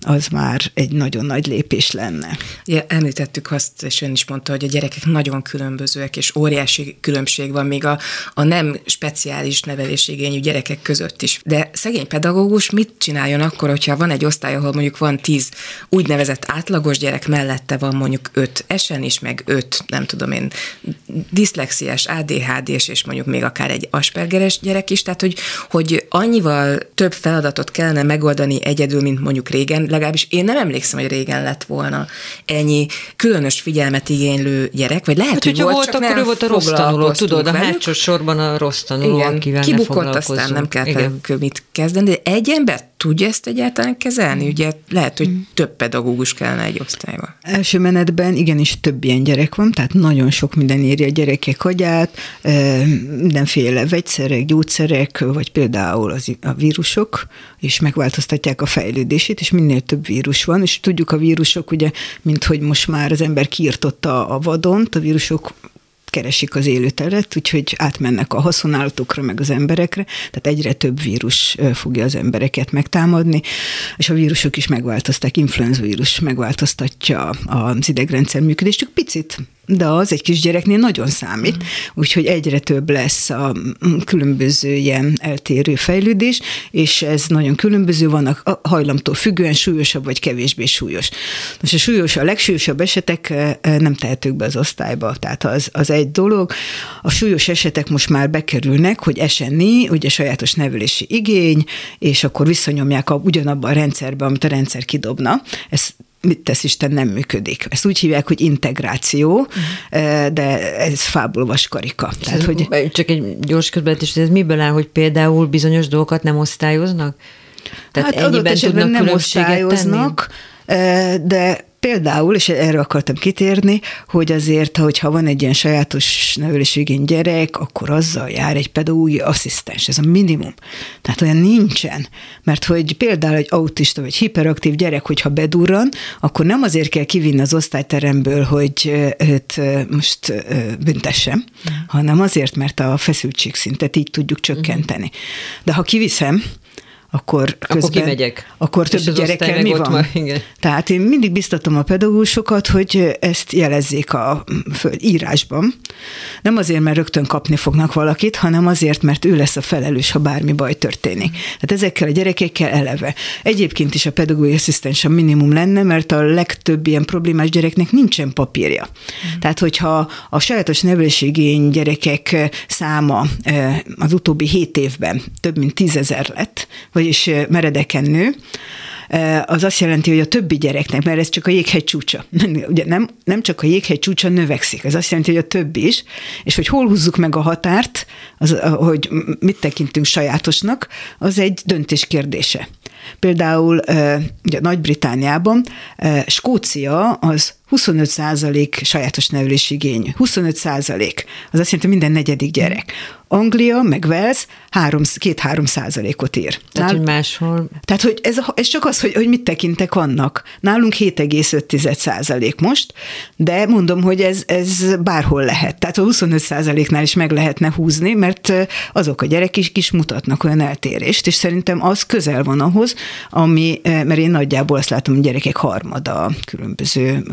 az már egy nagyon nagy lépés lenne. Ja, említettük azt, és ön is mondta, hogy a gyerekek nagyon különbözőek, és óriási különbség van még a, a nem speciális nevelésigényű gyerekek között is. De szegény pedagógus mit csináljon akkor, hogyha van egy osztály, ahol mondjuk van tíz úgynevezett átlagos gyerek, mellette van mondjuk öt esen is, meg öt, nem tudom én, diszlexiás, ADHD-s, és mondjuk még akár egy aspergeres gyerek is, tehát hogy, hogy annyival több feladatot kellene megoldani egyedül, mint mondjuk régen, legalábbis én nem emlékszem, hogy régen lett volna ennyi különös figyelmet igénylő gyerek, vagy lehet, hát, hogy volt, volt akkor ő volt a rossz tanuló, tudod, a hátsó sorban a rossz tanuló, Igen, akivel kibukott, aztán nem kellett mit kezdeni, de egy ember tudja ezt egyáltalán kezelni? Ugye lehet, hogy több pedagógus kellene egy osztályban. Első menetben igenis több ilyen gyerek van, tehát nagyon sok minden éri a gyerekek agyát, mindenféle vegyszerek, gyógyszerek, vagy például az, a vírusok, és megváltoztatják a fejlődését, és minél több vírus van, és tudjuk a vírusok, ugye, mint hogy most már az ember kiirtotta a vadont, a vírusok keresik az élőteret, úgyhogy átmennek a haszonállatokra, meg az emberekre, tehát egyre több vírus fogja az embereket megtámadni, és a vírusok is megváltozták, influenza vírus megváltoztatja az idegrendszer működést, csak picit de az egy kisgyereknél nagyon számít, úgyhogy egyre több lesz a különböző ilyen eltérő fejlődés, és ez nagyon különböző van a hajlamtól függően súlyosabb vagy kevésbé súlyos. Most a súlyos, a legsúlyosabb esetek eh, eh, nem tehetők be az osztályba, tehát az, az egy dolog. A súlyos esetek most már bekerülnek, hogy esenni, ugye sajátos nevelési igény, és akkor visszanyomják a, ugyanabban a rendszerbe, amit a rendszer kidobna. Ez mit tesz Isten, nem működik. Ezt úgy hívják, hogy integráció, uh-huh. de ez fából vaskarika. Tehát, ez hogy... Csak egy gyors közbevetés, ez miből áll, hogy például bizonyos dolgokat nem osztályoznak? Tehát hát ennyiben tudnak nem osztályoznak, tenni? de Például, és erre akartam kitérni, hogy azért, hogyha van egy ilyen sajátos nevelésvégén gyerek, akkor azzal jár egy pedagógiai asszisztens, ez a minimum. Tehát olyan nincsen, mert hogy például egy autista vagy hiperaktív gyerek, hogyha bedurran, akkor nem azért kell kivinni az osztályteremből, hogy őt most büntessem, mm. hanem azért, mert a feszültségszintet így tudjuk csökkenteni. De ha kiviszem, akkor közben... Akkor kimegyek. Akkor több gyerekkel mi van? Már, igen. Tehát én mindig biztatom a pedagógusokat, hogy ezt jelezzék a föld írásban. Nem azért, mert rögtön kapni fognak valakit, hanem azért, mert ő lesz a felelős, ha bármi baj történik. Tehát ezekkel a gyerekekkel eleve. Egyébként is a pedagógiai asszisztens a minimum lenne, mert a legtöbb ilyen problémás gyereknek nincsen papírja. Mm. Tehát, hogyha a sajátos nevelésigény gyerekek száma az utóbbi hét évben több mint tízezer lett, vagy vagyis meredeken nő, az azt jelenti, hogy a többi gyereknek, mert ez csak a jéghegy csúcsa. Ugye nem, nem csak a jéghegy csúcsa növekszik, ez azt jelenti, hogy a többi is, és hogy hol húzzuk meg a határt, az, hogy mit tekintünk sajátosnak, az egy döntés kérdése. Például ugye Nagy-Britániában Skócia az 25 százalék sajátos nevelési igényű. 25 százalék. Az azt jelenti, minden negyedik gyerek. Anglia, meg Wales két-három százalékot ír. Tehát, Nál... hogy máshol... Tehát, hogy ez, ez csak az, hogy, hogy mit tekintek annak. Nálunk 7,5 százalék most, de mondom, hogy ez, ez bárhol lehet. Tehát a 25 százaléknál is meg lehetne húzni, mert azok a gyerekek is, is mutatnak olyan eltérést, és szerintem az közel van ahhoz, ami, mert én nagyjából azt látom, hogy gyerekek harmada különböző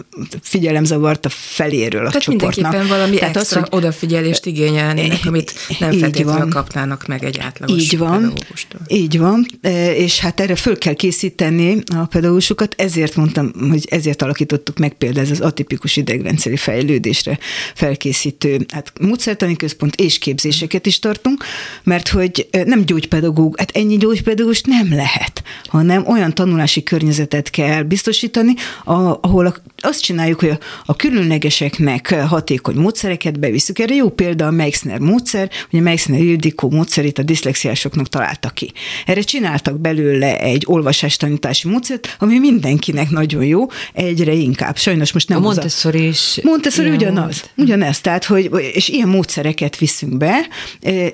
figyelemzavart a feléről a Tehát csoportnak. mindenképpen valami Tehát extra az, hogy odafigyelést igényelnének, amit nem így feltétlenül van. kapnának meg egy átlagos így van, pedagógustól. Így van, e, és hát erre föl kell készíteni a pedagógusokat, ezért mondtam, hogy ezért alakítottuk meg például ez az atipikus idegrendszeri fejlődésre felkészítő hát módszertani központ és képzéseket is tartunk, mert hogy e, nem gyógypedagóg, hát ennyi gyógypedagógust nem lehet, hanem olyan tanulási környezetet kell biztosítani, ahol a, azt csináljuk, hogy a, a különlegeseknek hatékony módszereket beviszük. Erre jó példa a Meixner módszer, ugye Meixner Ildikó módszerét a diszlexiásoknak találta ki. Erre csináltak belőle egy olvasástanítási módszert, ami mindenkinek nagyon jó, egyre inkább. Sajnos most nem a Montessori is. Montessori ugyanaz. Ugyanez, tehát, hogy, és ilyen módszereket viszünk be,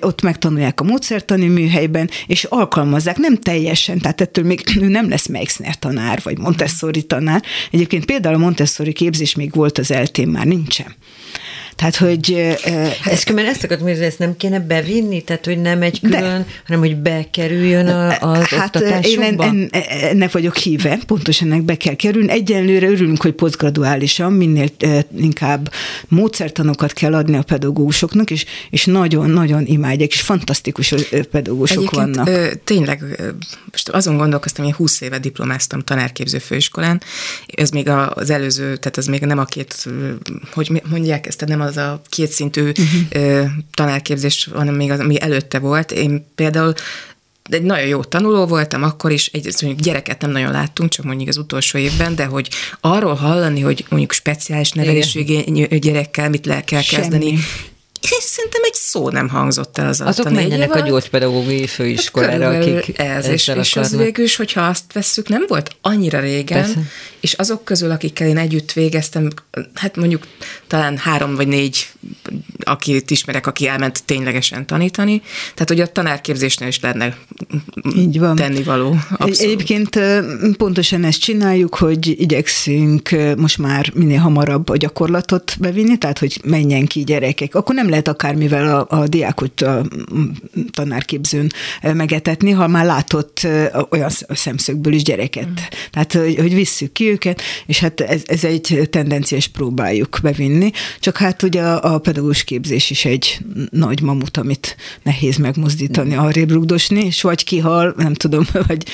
ott megtanulják a módszertani műhelyben, és alkalmazzák, nem teljesen, tehát ettől még ő [CLEARS THROAT] nem lesz Meixner tanár, vagy Montessori tanár. Egyébként például a Montessori képzés még volt az eltén, már nincsen. Tehát, hogy... Ezt különben ezt akartam, hogy ezt nem kéne bevinni, tehát, hogy nem egy külön, De. hanem, hogy bekerüljön az hát oktatásokba? én en, en, ennek vagyok híve, pontosan ennek be kell kerülni. Egyenlőre örülünk, hogy posztgraduálisan minél inkább módszertanokat kell adni a pedagógusoknak, és, és nagyon-nagyon imádják, és fantasztikus pedagógusok Egyébként, vannak. Ö, tényleg, most azon gondolkoztam, hogy 20 éve diplomáztam tanárképző főiskolán, ez még az előző, tehát az még nem a két, hogy mondják ezt, nem az a kétszintű uh-huh. tanárképzés, hanem még az, ami előtte volt. Én például egy nagyon jó tanuló voltam akkor is, egy mondjuk gyereket nem nagyon láttunk, csak mondjuk az utolsó évben, de hogy arról hallani, hogy mondjuk speciális nevelésű gyerekkel mit le kell Semmi. kezdeni, szerintem egy szó nem hangzott el az Azok menjenek a gyógypedagógiai főiskolára, hát akik ez, és, és az végül is, hogyha azt vesszük, nem volt annyira régen, Persze. és azok közül, akikkel én együtt végeztem, hát mondjuk talán három vagy négy, akit ismerek, aki elment ténylegesen tanítani, tehát hogy a tanárképzésnél is lenne Így van. tennivaló. Abszolút. Egyébként pontosan ezt csináljuk, hogy igyekszünk most már minél hamarabb a gyakorlatot bevinni, tehát hogy menjen ki gyerekek. Akkor nem lehet akármivel a, a diákot a tanárképzőn megetetni, ha már látott olyan szemszögből is gyereket. Mm. Tehát, hogy, hogy visszük ki őket, és hát ez, ez egy tendencia, és próbáljuk bevinni. Csak hát ugye a, a pedagógus képzés is egy nagy mamut, amit nehéz megmozdítani, mm. arrébb rugdosni, és vagy kihal, nem tudom, [LAUGHS] vagy,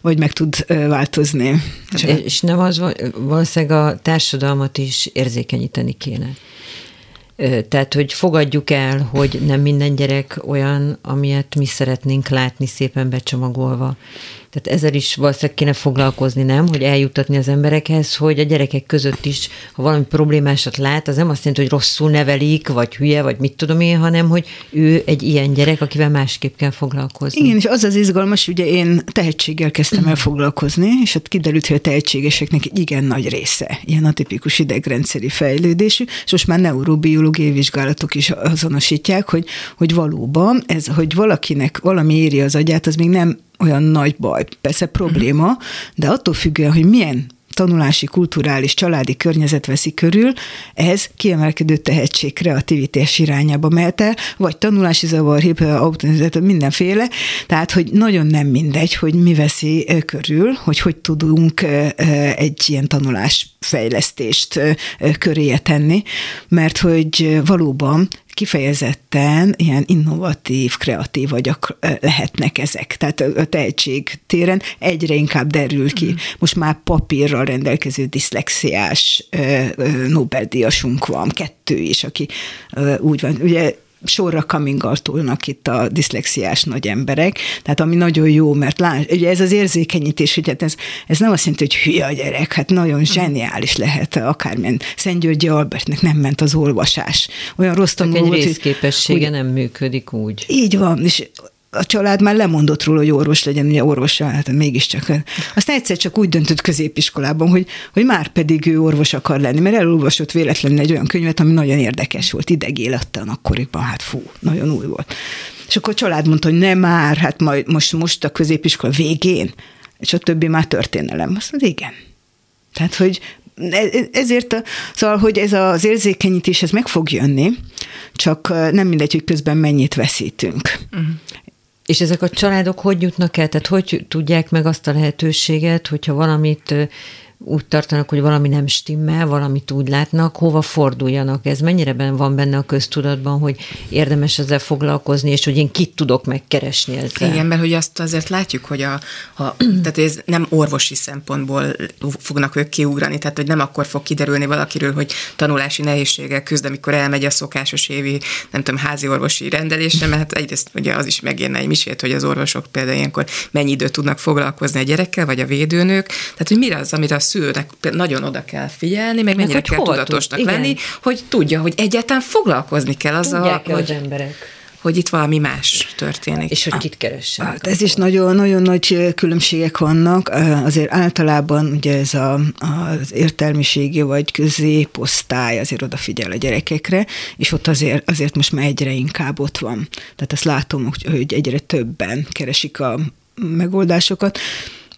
vagy meg tud változni. Csak... És nem az, valószínűleg a társadalmat is érzékenyíteni kéne. Tehát, hogy fogadjuk el, hogy nem minden gyerek olyan, amilyet mi szeretnénk látni szépen becsomagolva. Tehát ezzel is valószínűleg kéne foglalkozni, nem? Hogy eljutatni az emberekhez, hogy a gyerekek között is, ha valami problémásat lát, az nem azt jelenti, hogy rosszul nevelik, vagy hülye, vagy mit tudom én, hanem hogy ő egy ilyen gyerek, akivel másképp kell foglalkozni. Igen, és az az izgalmas, ugye én tehetséggel kezdtem el foglalkozni, és ott kiderült, hogy a tehetségeseknek egy igen nagy része ilyen a tipikus idegrendszeri fejlődésű, és most már neurobiológiai vizsgálatok is azonosítják, hogy, hogy valóban ez, hogy valakinek valami éri az agyát, az még nem olyan nagy baj, persze probléma, de attól függően, hogy milyen tanulási, kulturális, családi környezet veszi körül, ez kiemelkedő tehetség, kreativitás irányába mehet el, vagy tanulási zavar, autonizat, mindenféle, tehát, hogy nagyon nem mindegy, hogy mi veszi körül, hogy hogy tudunk egy ilyen tanulás fejlesztést köréje tenni, mert hogy valóban kifejezetten ilyen innovatív, kreatív vagyok lehetnek ezek. Tehát a tehetség téren egyre inkább derül ki. Mm. Most már papírral rendelkező diszlexiás Nobel-díjasunk van, kettő is, aki úgy van. Ugye sorra coming itt a diszlexiás nagy emberek, tehát ami nagyon jó, mert lá, ugye ez az érzékenyítés, hogy hát ez, ez nem azt jelenti, hogy hülye a gyerek, hát nagyon zseniális lehet, akármilyen Szent Györgyi Albertnek nem ment az olvasás. Olyan rossz tanuló egy részképessége hogy, nem működik úgy. Így van, és a család már lemondott róla, hogy orvos legyen, ugye orvos, hát mégiscsak. Aztán egyszer csak úgy döntött középiskolában, hogy, hogy már pedig ő orvos akar lenni, mert elolvasott véletlenül egy olyan könyvet, ami nagyon érdekes volt, idegéletten akkoriban, hát fú, nagyon új volt. És akkor a család mondta, hogy nem már, hát majd most, most a középiskola végén, és a többi már történelem. Azt mondja, igen. Tehát, hogy e- ezért, szóval, hogy ez az érzékenyítés, ez meg fog jönni, csak nem mindegy, hogy közben mennyit veszítünk. Uh-huh. És ezek a családok hogy jutnak el? Tehát hogy tudják meg azt a lehetőséget, hogyha valamit úgy tartanak, hogy valami nem stimmel, valamit úgy látnak, hova forduljanak? Ez mennyire van benne a köztudatban, hogy érdemes ezzel foglalkozni, és hogy én kit tudok megkeresni ezzel? Igen, mert hogy azt azért látjuk, hogy a, a, [CLEARS THROAT] tehát ez nem orvosi szempontból fognak ők kiugrani, tehát hogy nem akkor fog kiderülni valakiről, hogy tanulási nehézséggel küzd, amikor elmegy a szokásos évi, nem tudom, házi orvosi rendelésre, mert hát egyrészt ugye az is megérne egy misét, hogy az orvosok például ilyenkor mennyi időt tudnak foglalkozni a gyerekkel, vagy a védőnők, tehát hogy mire az, amire a szülőnek nagyon oda kell figyelni, meg mennyire kell tudatosnak tud, lenni, hogy tudja, hogy egyáltalán foglalkozni kell azzal, hogy, az emberek hogy itt valami más történik. És hogy kit keressen. Hát ez is nagyon, nagyon nagy különbségek vannak. Azért általában ugye ez a, az értelmiségi vagy középosztály azért odafigyel a gyerekekre, és ott azért, azért most már egyre inkább ott van. Tehát azt látom, hogy egyre többen keresik a megoldásokat.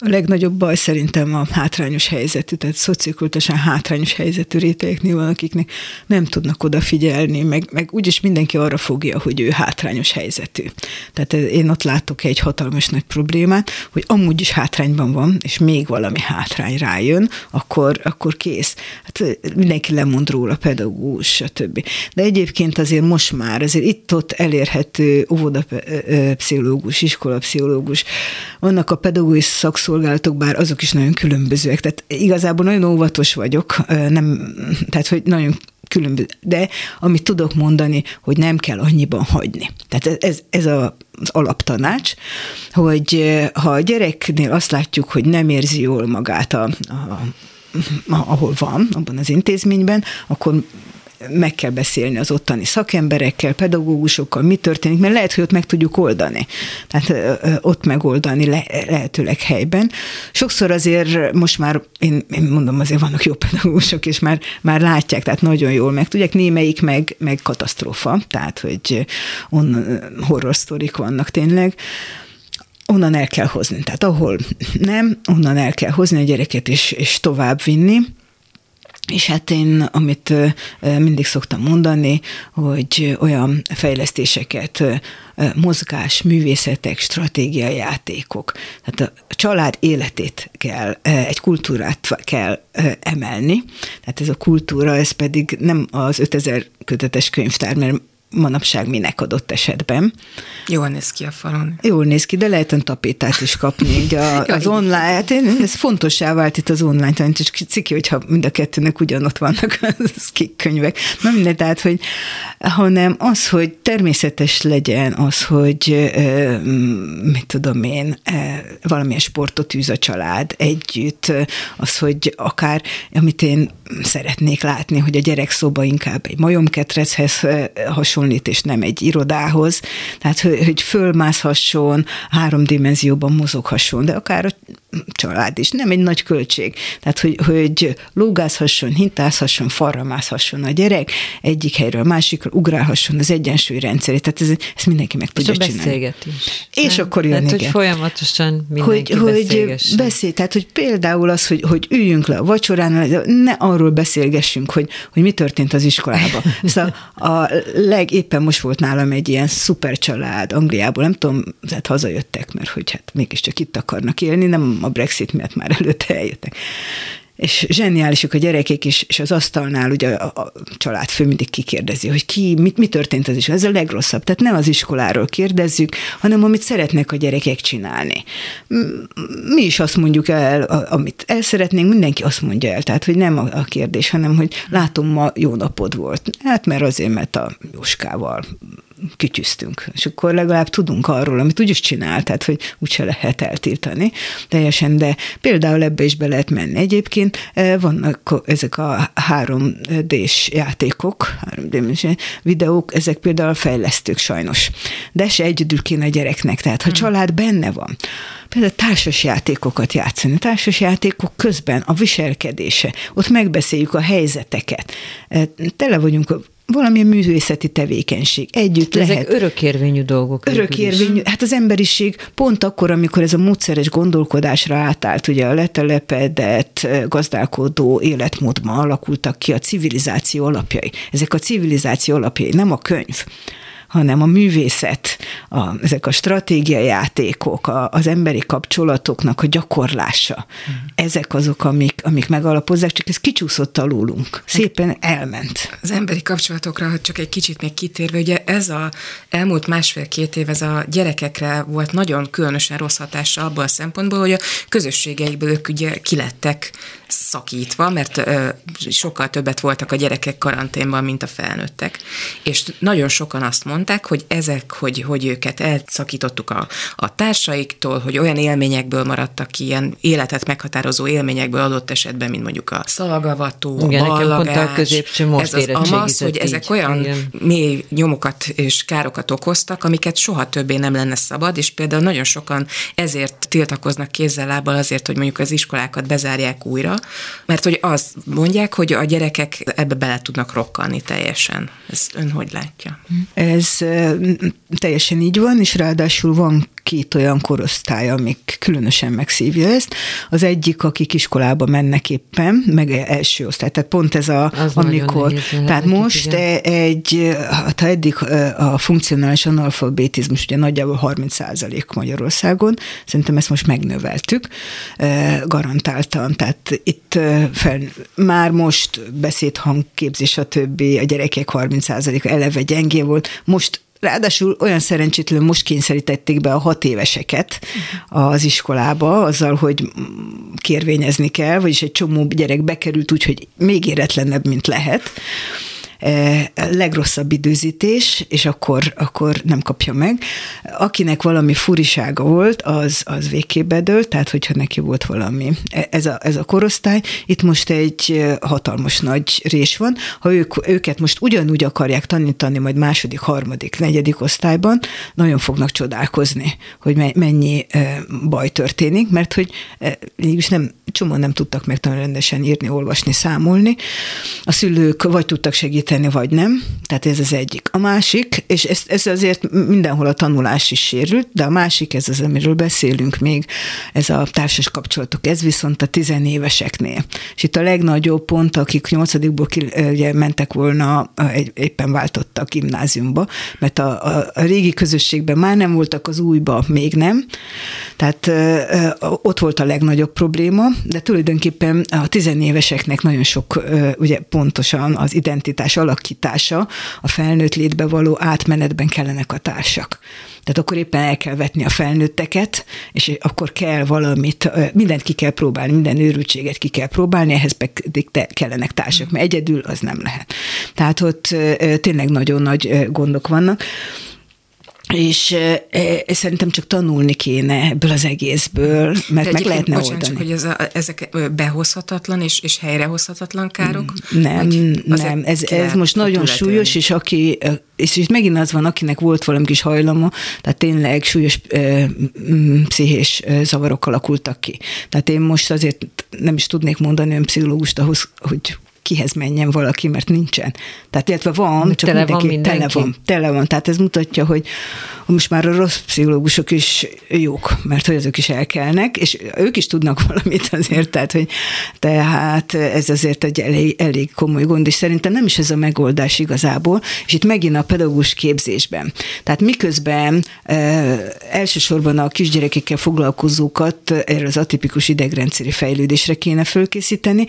A legnagyobb baj szerintem a hátrányos helyzetű, tehát szociokultásan hátrányos helyzetű rétegeknél van, akiknek nem tudnak odafigyelni, meg, meg úgyis mindenki arra fogja, hogy ő hátrányos helyzetű. Tehát én ott látok egy hatalmas nagy problémát, hogy amúgy is hátrányban van, és még valami hátrány rájön, akkor, akkor kész. Hát mindenki lemond róla, pedagógus, stb. De egyébként azért most már, azért itt-ott elérhető óvodapszichológus, iskolapszichológus, vannak a pedagógus szakszó szolgálatok, bár azok is nagyon különbözőek. Tehát igazából nagyon óvatos vagyok, nem, tehát hogy nagyon különböző. De amit tudok mondani, hogy nem kell annyiban hagyni. Tehát ez, ez a, az alaptanács, hogy ha a gyereknél azt látjuk, hogy nem érzi jól magát a, a ahol van, abban az intézményben, akkor meg kell beszélni az ottani szakemberekkel, pedagógusokkal, mi történik, mert lehet, hogy ott meg tudjuk oldani. Tehát ott megoldani le, lehetőleg helyben. Sokszor azért most már, én, én mondom, azért vannak jó pedagógusok, és már, már látják, tehát nagyon jól meg tudják, némelyik meg, meg katasztrófa, tehát hogy on, horror sztorik vannak tényleg onnan el kell hozni. Tehát ahol nem, onnan el kell hozni a gyereket és, és tovább vinni. És hát én, amit mindig szoktam mondani, hogy olyan fejlesztéseket, mozgás, művészetek, stratégiai játékok, tehát a család életét kell, egy kultúrát kell emelni. Tehát ez a kultúra, ez pedig nem az 5000 kötetes könyvtár, mert manapság minek adott esetben. Jól néz ki a falon. Jól néz ki, de lehet tapétát is kapni így a, [LAUGHS] az online. Hát én, ez fontossá vált itt az online tanít, és ciki, hogyha mind a kettőnek ugyanott vannak [LAUGHS] az könyvek. Na minden, tehát, hogy hanem az, hogy természetes legyen az, hogy mit tudom én, valamilyen sportot űz a család együtt, az, hogy akár, amit én szeretnék látni, hogy a gyerek szoba inkább egy majomketrechez hasonlít, és nem egy irodához, tehát hogy fölmászhasson, három dimenzióban mozoghasson, de akár a család is, nem egy nagy költség. Tehát, hogy, hogy lógázhasson, hintázhasson, falra mászhasson a gyerek, egyik helyről másikra ugrálhasson az egyensúly rendszerét, tehát ez, ezt mindenki meg tudja és csinálni. És nem? akkor jön, tehát, igen. hogy folyamatosan mindenki hogy, hogy beszél, tehát, hogy például az, hogy, hogy üljünk le a vacsorán, ne arról beszélgessünk, hogy, hogy mi történt az iskolában. Szóval a leg, éppen most volt nálam egy ilyen szuper család Angliából, nem tudom, hát hazajöttek, mert hogy hát mégiscsak itt akarnak élni, nem a Brexit miatt már előtte eljöttek és zseniálisok a gyerekek, és, és az asztalnál ugye a, a családfő mindig kikérdezi, hogy ki, mit, mi történt az is. Ez a legrosszabb. Tehát nem az iskoláról kérdezzük, hanem amit szeretnek a gyerekek csinálni. Mi is azt mondjuk el, amit el szeretnénk, mindenki azt mondja el. Tehát, hogy nem a, a kérdés, hanem, hogy látom, ma jó napod volt. Hát mert azért, mert a Jóskával kicsüztünk. És akkor legalább tudunk arról, amit úgyis csinál, tehát hogy úgyse lehet eltiltani teljesen, de például ebbe is be lehet menni. Egyébként vannak ezek a 3D-s játékok, 3D videók, ezek például fejlesztők sajnos. De se egyedül kéne a gyereknek, tehát ha hmm. család benne van, például társas játékokat játszani. Társas játékok közben a viselkedése, ott megbeszéljük a helyzeteket. Tele vagyunk valamilyen művészeti tevékenység. Együtt De lehet. Ezek örökérvényű dolgok. Örökérvényű. Hát az emberiség pont akkor, amikor ez a módszeres gondolkodásra átállt, ugye a letelepedett, gazdálkodó életmódban alakultak ki a civilizáció alapjai. Ezek a civilizáció alapjai, nem a könyv hanem a művészet, a, ezek a stratégiai játékok, a, az emberi kapcsolatoknak a gyakorlása. Mm. Ezek azok, amik, amik megalapozzák, csak ez kicsúszott alulunk. Szépen elment. Az emberi kapcsolatokra, csak egy kicsit még kitérve, ugye ez a elmúlt másfél-két év, ez a gyerekekre volt nagyon különösen rossz hatása abból a szempontból, hogy a közösségeikből ők ugye kilettek szakítva, mert sokkal többet voltak a gyerekek karanténban, mint a felnőttek. És nagyon sokan azt mondták, hogy ezek, hogy, hogy őket elszakítottuk a, a társaiktól, hogy olyan élményekből maradtak ki, ilyen életet meghatározó élményekből adott esetben, mint mondjuk a szalagavató, Igen, a ballagás, a középső most ez az amasz, hogy ezek így. olyan Igen. mély nyomokat és károkat okoztak, amiket soha többé nem lenne szabad, és például nagyon sokan ezért tiltakoznak kézzel lábbal azért, hogy mondjuk az iskolákat bezárják újra, mert hogy azt mondják, hogy a gyerekek ebbe bele tudnak rokkanni teljesen. Ez ön hogy látja? Ez teljesen így van, és ráadásul van két olyan korosztály, amik különösen megszívja ezt. Az egyik, akik iskolába mennek éppen, meg első osztály. Tehát pont ez a, az amikor, tehát most igen. egy, hát ha eddig a funkcionális analfabetizmus ugye nagyjából 30 százalék Magyarországon, szerintem ezt most megnöveltük garantáltan, tehát itt fel, már most beszédhangképzés, a többi, a gyerekek 30 százalék eleve gyengé volt, most Ráadásul olyan szerencsétlenül most kényszerítették be a hat éveseket az iskolába, azzal, hogy kérvényezni kell, vagyis egy csomó gyerek bekerült úgy, hogy még éretlenebb, mint lehet. Eh, legrosszabb időzítés, és akkor, akkor nem kapja meg. Akinek valami furisága volt, az, az végképp bedölt, tehát hogyha neki volt valami. E, ez a, ez a korosztály, itt most egy eh, hatalmas nagy rés van. Ha ők, őket most ugyanúgy akarják tanítani, majd második, harmadik, negyedik osztályban, nagyon fognak csodálkozni, hogy mennyi baj történik, mert hogy mégis nem, csomó nem tudtak meg rendesen írni, olvasni, számolni. A szülők vagy tudtak segíteni, tenni, vagy nem. Tehát ez az egyik. A másik, és ez, ez azért mindenhol a tanulás is sérült, de a másik, ez az, amiről beszélünk még, ez a társas kapcsolatok, ez viszont a tizenéveseknél. És itt a legnagyobb pont, akik nyolcadikból ki, mentek volna, egy, éppen váltottak gimnáziumba, mert a, a, a régi közösségben már nem voltak, az újba még nem. Tehát ö, ö, ott volt a legnagyobb probléma, de tulajdonképpen a tizenéveseknek nagyon sok, ö, ugye pontosan az identitás alakítása, a felnőtt létbe való átmenetben kellenek a társak. Tehát akkor éppen el kell vetni a felnőtteket, és akkor kell valamit, mindent ki kell próbálni, minden őrültséget ki kell próbálni, ehhez pedig te kellenek társak, mert egyedül az nem lehet. Tehát ott tényleg nagyon nagy gondok vannak és e, szerintem csak tanulni kéne ebből az egészből, mert De meg lehetne bocsánat, oldani. Csak, hogy ez a, ezek behozhatatlan és, és helyrehozhatatlan károk? Nem, nem, ez, ez most nagyon súlyos, és aki, és itt megint az van, akinek volt valami kis hajlama, tehát tényleg súlyos ö, pszichés zavarok alakultak ki. Tehát én most azért nem is tudnék mondani olyan pszichológust ahhoz, hogy kihez menjen valaki, mert nincsen. Tehát illetve van, csak tele mindenki, van mindenki. tele van. Tele van. Tehát ez mutatja, hogy most már a rossz pszichológusok is jók, mert hogy azok is elkelnek, és ők is tudnak [LAUGHS] valamit azért, tehát, hogy tehát ez azért egy elég, elég komoly gond, és szerintem nem is ez a megoldás igazából, és itt megint a pedagógus képzésben. Tehát miközben e, elsősorban a kisgyerekekkel foglalkozókat erre az atipikus idegrendszeri fejlődésre kéne fölkészíteni,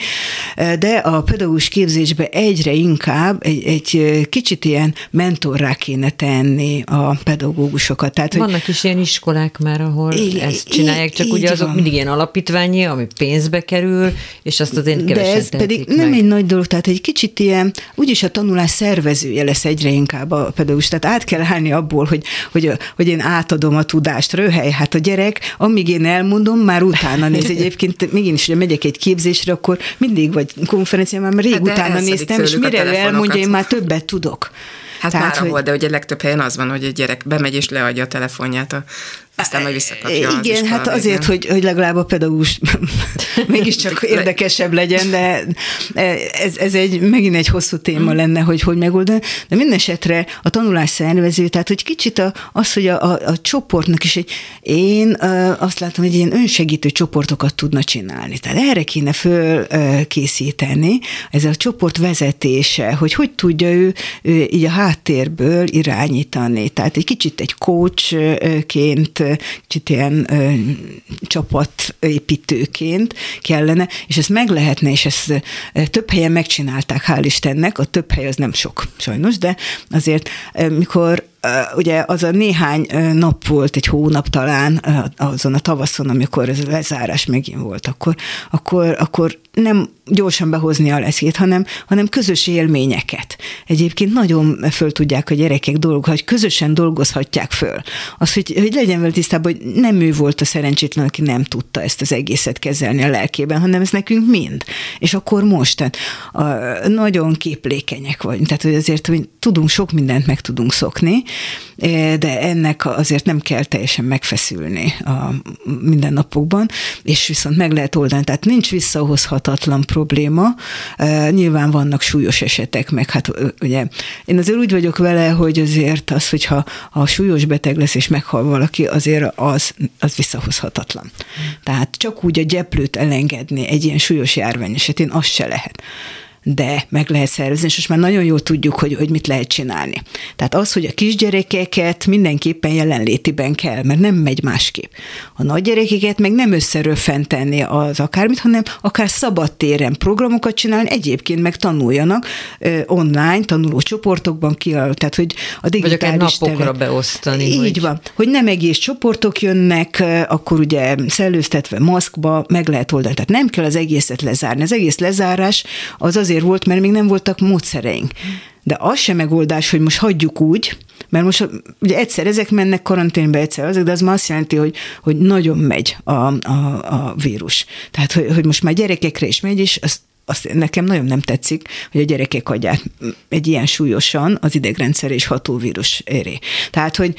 de a pedagógus képzésbe egyre inkább egy, egy kicsit ilyen mentorrá kéne tenni a pedagógus pedagógusokat. Tehát, Vannak hogy... is ilyen iskolák már, ahol I- ezt csinálják, csak így ugye azok van. mindig ilyen alapítványi, ami pénzbe kerül, és azt azért kevesen De ez pedig meg. nem egy nagy dolog, tehát egy kicsit ilyen, úgyis a tanulás szervezője lesz egyre inkább a pedagógus. Tehát át kell állni abból, hogy, hogy, hogy én átadom a tudást. Röhely, hát a gyerek, amíg én elmondom, már utána néz. Egyébként még én is, hogy megyek egy képzésre, akkor mindig, vagy konferencián már rég hát utána néztem, és mire ő elmondja, én már többet tudok. Hát Tehát, már ahol, de ugye legtöbb helyen az van, hogy egy gyerek bemegy és leadja a telefonját a aztán majd visszakapja Igen, hát azért, hogy, hogy legalább a pedagógus [LAUGHS] mégiscsak érdekesebb legyen, de ez, ez egy, megint egy hosszú téma lenne, hogy hogy megoldani. De minden esetre a tanulás szervező, tehát hogy kicsit a, az, hogy a, a, a csoportnak is egy, én azt látom, hogy ilyen önsegítő csoportokat tudna csinálni. Tehát erre kéne fölkészíteni, ez a csoport vezetése, hogy hogy tudja ő, ő így a háttérből irányítani. Tehát egy kicsit egy coachként kicsit ilyen csapatépítőként kellene, és ezt meg lehetne, és ezt több helyen megcsinálták, hál' Istennek, a több hely az nem sok sajnos, de azért mikor ugye az a néhány nap volt, egy hónap talán azon a tavaszon, amikor ez a lezárás megint volt, akkor, akkor, akkor nem gyorsan behozni a leszét, hanem, hanem közös élményeket. Egyébként nagyon föl tudják a gyerekek dolgok, hogy közösen dolgozhatják föl. Az, hogy, hogy legyen vele tisztában, hogy nem ő volt a szerencsétlen, aki nem tudta ezt az egészet kezelni a lelkében, hanem ez nekünk mind. És akkor most, tehát a, nagyon képlékenyek vagyunk, tehát hogy azért hogy tudunk sok mindent meg tudunk szokni, de ennek azért nem kell teljesen megfeszülni a mindennapokban, és viszont meg lehet oldani. Tehát nincs visszahozhatatlan probléma. Nyilván vannak súlyos esetek, meg hát ugye én azért úgy vagyok vele, hogy azért az, hogyha a súlyos beteg lesz és meghal valaki, azért az, az visszahozhatatlan. Tehát csak úgy a gyeplőt elengedni egy ilyen súlyos járvány esetén, az se lehet de meg lehet szervezni, és most már nagyon jól tudjuk, hogy, hogy mit lehet csinálni. Tehát az, hogy a kisgyerekeket mindenképpen jelenlétiben kell, mert nem megy másképp. A nagygyerekeket meg nem összerőfentenni az akármit, hanem akár szabadtéren programokat csinálni, egyébként meg tanuljanak online, tanuló csoportokban ki, tehát hogy a digitális Vagy napokra teret, beosztani. Így hogy... van, hogy nem egész csoportok jönnek, akkor ugye szellőztetve maszkba meg lehet oldani. Tehát nem kell az egészet lezárni. Az egész lezárás az az azért volt, mert még nem voltak módszereink. De az sem megoldás, hogy most hagyjuk úgy, mert most ugye egyszer ezek mennek karanténbe, egyszer azok, de az már azt jelenti, hogy, hogy nagyon megy a, a, a vírus. Tehát, hogy, hogy most már gyerekekre is megy, és azt azt nekem nagyon nem tetszik, hogy a gyerekek adják egy ilyen súlyosan az idegrendszer és hatóvírus éré. Tehát, hogy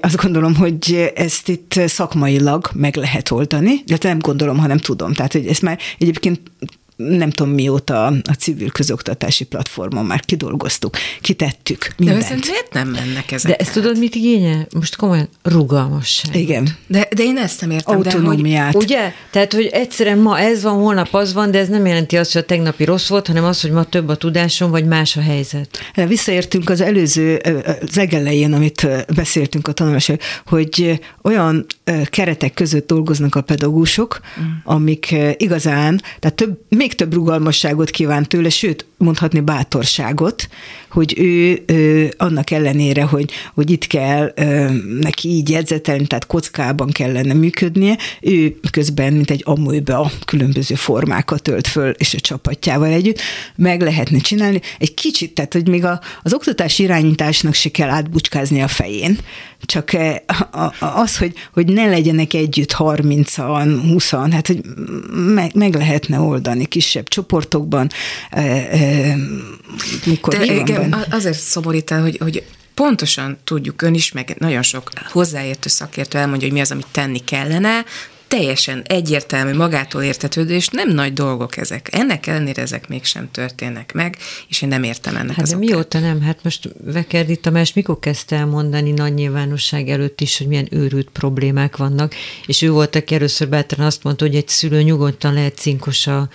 azt gondolom, hogy ezt itt szakmailag meg lehet oldani, de nem gondolom, hanem tudom. Tehát, hogy ezt már egyébként nem tudom mióta a civil közoktatási platformon már kidolgoztuk, kitettük mindent. De miért nem mennek ezek? De ezt tudod, mit igényel? Most komolyan rugalmasság. Igen. De, de én ezt nem értem. Autonómiát. De, hogy, ugye? Tehát, hogy egyszerűen ma ez van, holnap az van, de ez nem jelenti azt, hogy a tegnapi rossz volt, hanem az, hogy ma több a tudásom, vagy más a helyzet. Visszaértünk az előző, az amit beszéltünk a tanulásról, hogy olyan keretek között dolgoznak a pedagógusok, mm. amik igazán, tehát több, még még több rugalmasságot kíván tőle, sőt, mondhatni bátorságot, hogy ő, ő annak ellenére, hogy, hogy itt kell ö, neki így jegyzetelni, tehát kockában kellene működnie, ő közben, mint egy amújbe a különböző formákat ölt föl, és a csapatjával együtt meg lehetne csinálni. Egy kicsit, tehát, hogy még a, az oktatás irányításnak se kell átbucskázni a fején, csak az, hogy, hogy ne legyenek együtt 30-an, 20 hát hogy meg, meg lehetne oldani kisebb csoportokban, mikor De igen, azért szomorít el, hogy, hogy pontosan tudjuk, ön is, meg nagyon sok hozzáértő szakértő elmondja, hogy mi az, amit tenni kellene, teljesen egyértelmű, magától értetődő, és nem nagy dolgok ezek. Ennek ellenére ezek mégsem történnek meg, és én nem értem ennek hát az de okát. mióta nem? Hát most Vekerdi Tamás mikor kezdte el mondani nagy nyilvánosság előtt is, hogy milyen őrült problémák vannak, és ő volt, aki először bátran azt mondta, hogy egy szülő nyugodtan lehet cinkos a,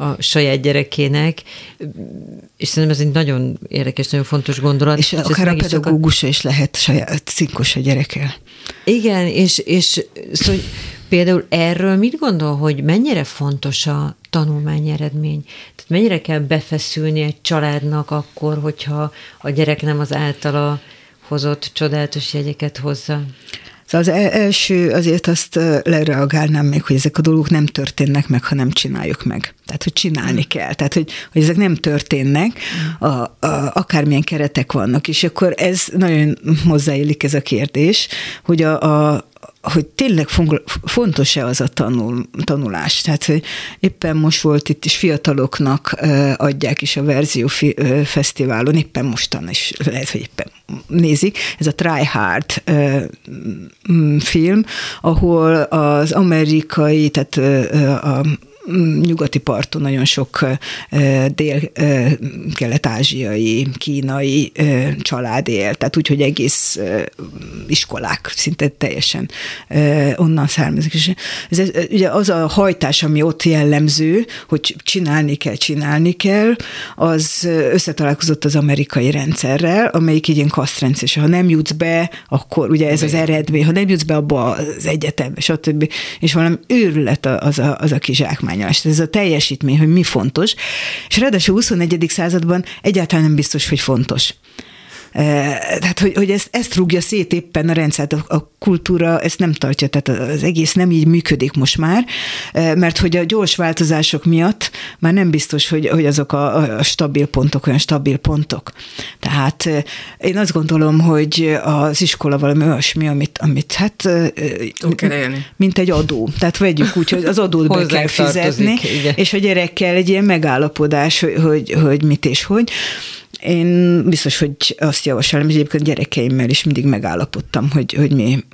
a saját gyerekének, és szerintem ez egy nagyon érdekes, nagyon fontos gondolat. És, és akár a pedagógus is lehet saját cinkos a gyerekkel. Igen, és, és szóval, például erről mit gondol, hogy mennyire fontos a tanulmány eredmény? Tehát mennyire kell befeszülni egy családnak akkor, hogyha a gyerek nem az általa hozott csodálatos jegyeket hozza? Szóval az első, azért azt lereagálnám még, hogy ezek a dolgok nem történnek meg, ha nem csináljuk meg. Tehát, hogy csinálni kell. Tehát, hogy, hogy ezek nem történnek, a, a, akármilyen keretek vannak. És akkor ez nagyon hozzáillik ez a kérdés, hogy a, a, hogy tényleg fontos-e az a tanul, tanulás. Tehát, hogy éppen most volt itt is fiataloknak adják is a Verzió Fesztiválon, éppen mostan is, lehet, hogy éppen nézik, ez a Try Hard film, ahol az amerikai, tehát a nyugati parton nagyon sok dél-kelet-ázsiai, kínai család él, tehát úgy, hogy egész iskolák szinte teljesen onnan származik. És ez, ez, ugye az a hajtás, ami ott jellemző, hogy csinálni kell, csinálni kell, az összetalálkozott az amerikai rendszerrel, amelyik így ilyen kasztrendszer, és ha nem jutsz be, akkor ugye ez az eredmény, ha nem jutsz be abba az egyetembe, stb. És valami őrület az a, az a kizsákmány elnyomás, ez a teljesítmény, hogy mi fontos, és ráadásul 21. században egyáltalán nem biztos, hogy fontos. Tehát, hogy, hogy ezt, ezt rúgja szét éppen a rendszert, a, a kultúra ezt nem tartja, tehát az egész nem így működik most már, mert hogy a gyors változások miatt már nem biztos, hogy, hogy azok a, a stabil pontok olyan stabil pontok. Tehát én azt gondolom, hogy az iskola valami olyasmi, amit, amit hát mint egy adó. Tehát vegyük úgy, hogy az adót be kell fizetni, és a gyerekkel egy ilyen megállapodás, hogy, hogy, hogy mit és hogy. Én biztos, hogy azt javasolom, hogy egyébként gyerekeimmel is mindig megállapodtam, hogy, hogy mi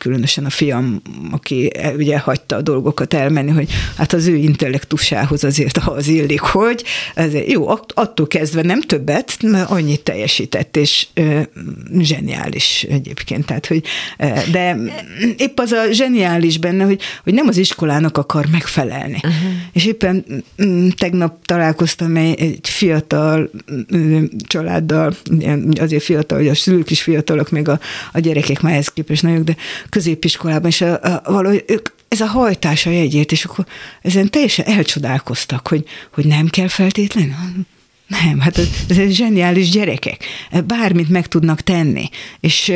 különösen a fiam, aki ugye hagyta a dolgokat elmenni, hogy hát az ő intellektusához azért az illik, hogy ezért jó, attól kezdve nem többet, mert annyit teljesített, és ö, zseniális egyébként. Tehát, hogy, de épp az a zseniális benne, hogy, hogy nem az iskolának akar megfelelni. Uh-huh. És éppen tegnap találkoztam egy, egy fiatal családdal, azért fiatal, hogy a szülők is fiatalok, még a, a gyerekek már ehhez képest nagyok, de középiskolában, és a, a, valahogy ők ez a hajtás a jegyért, és akkor ezen teljesen elcsodálkoztak, hogy, hogy nem kell feltétlenül. Nem, hát ez zseniális gyerekek. Bármit meg tudnak tenni. És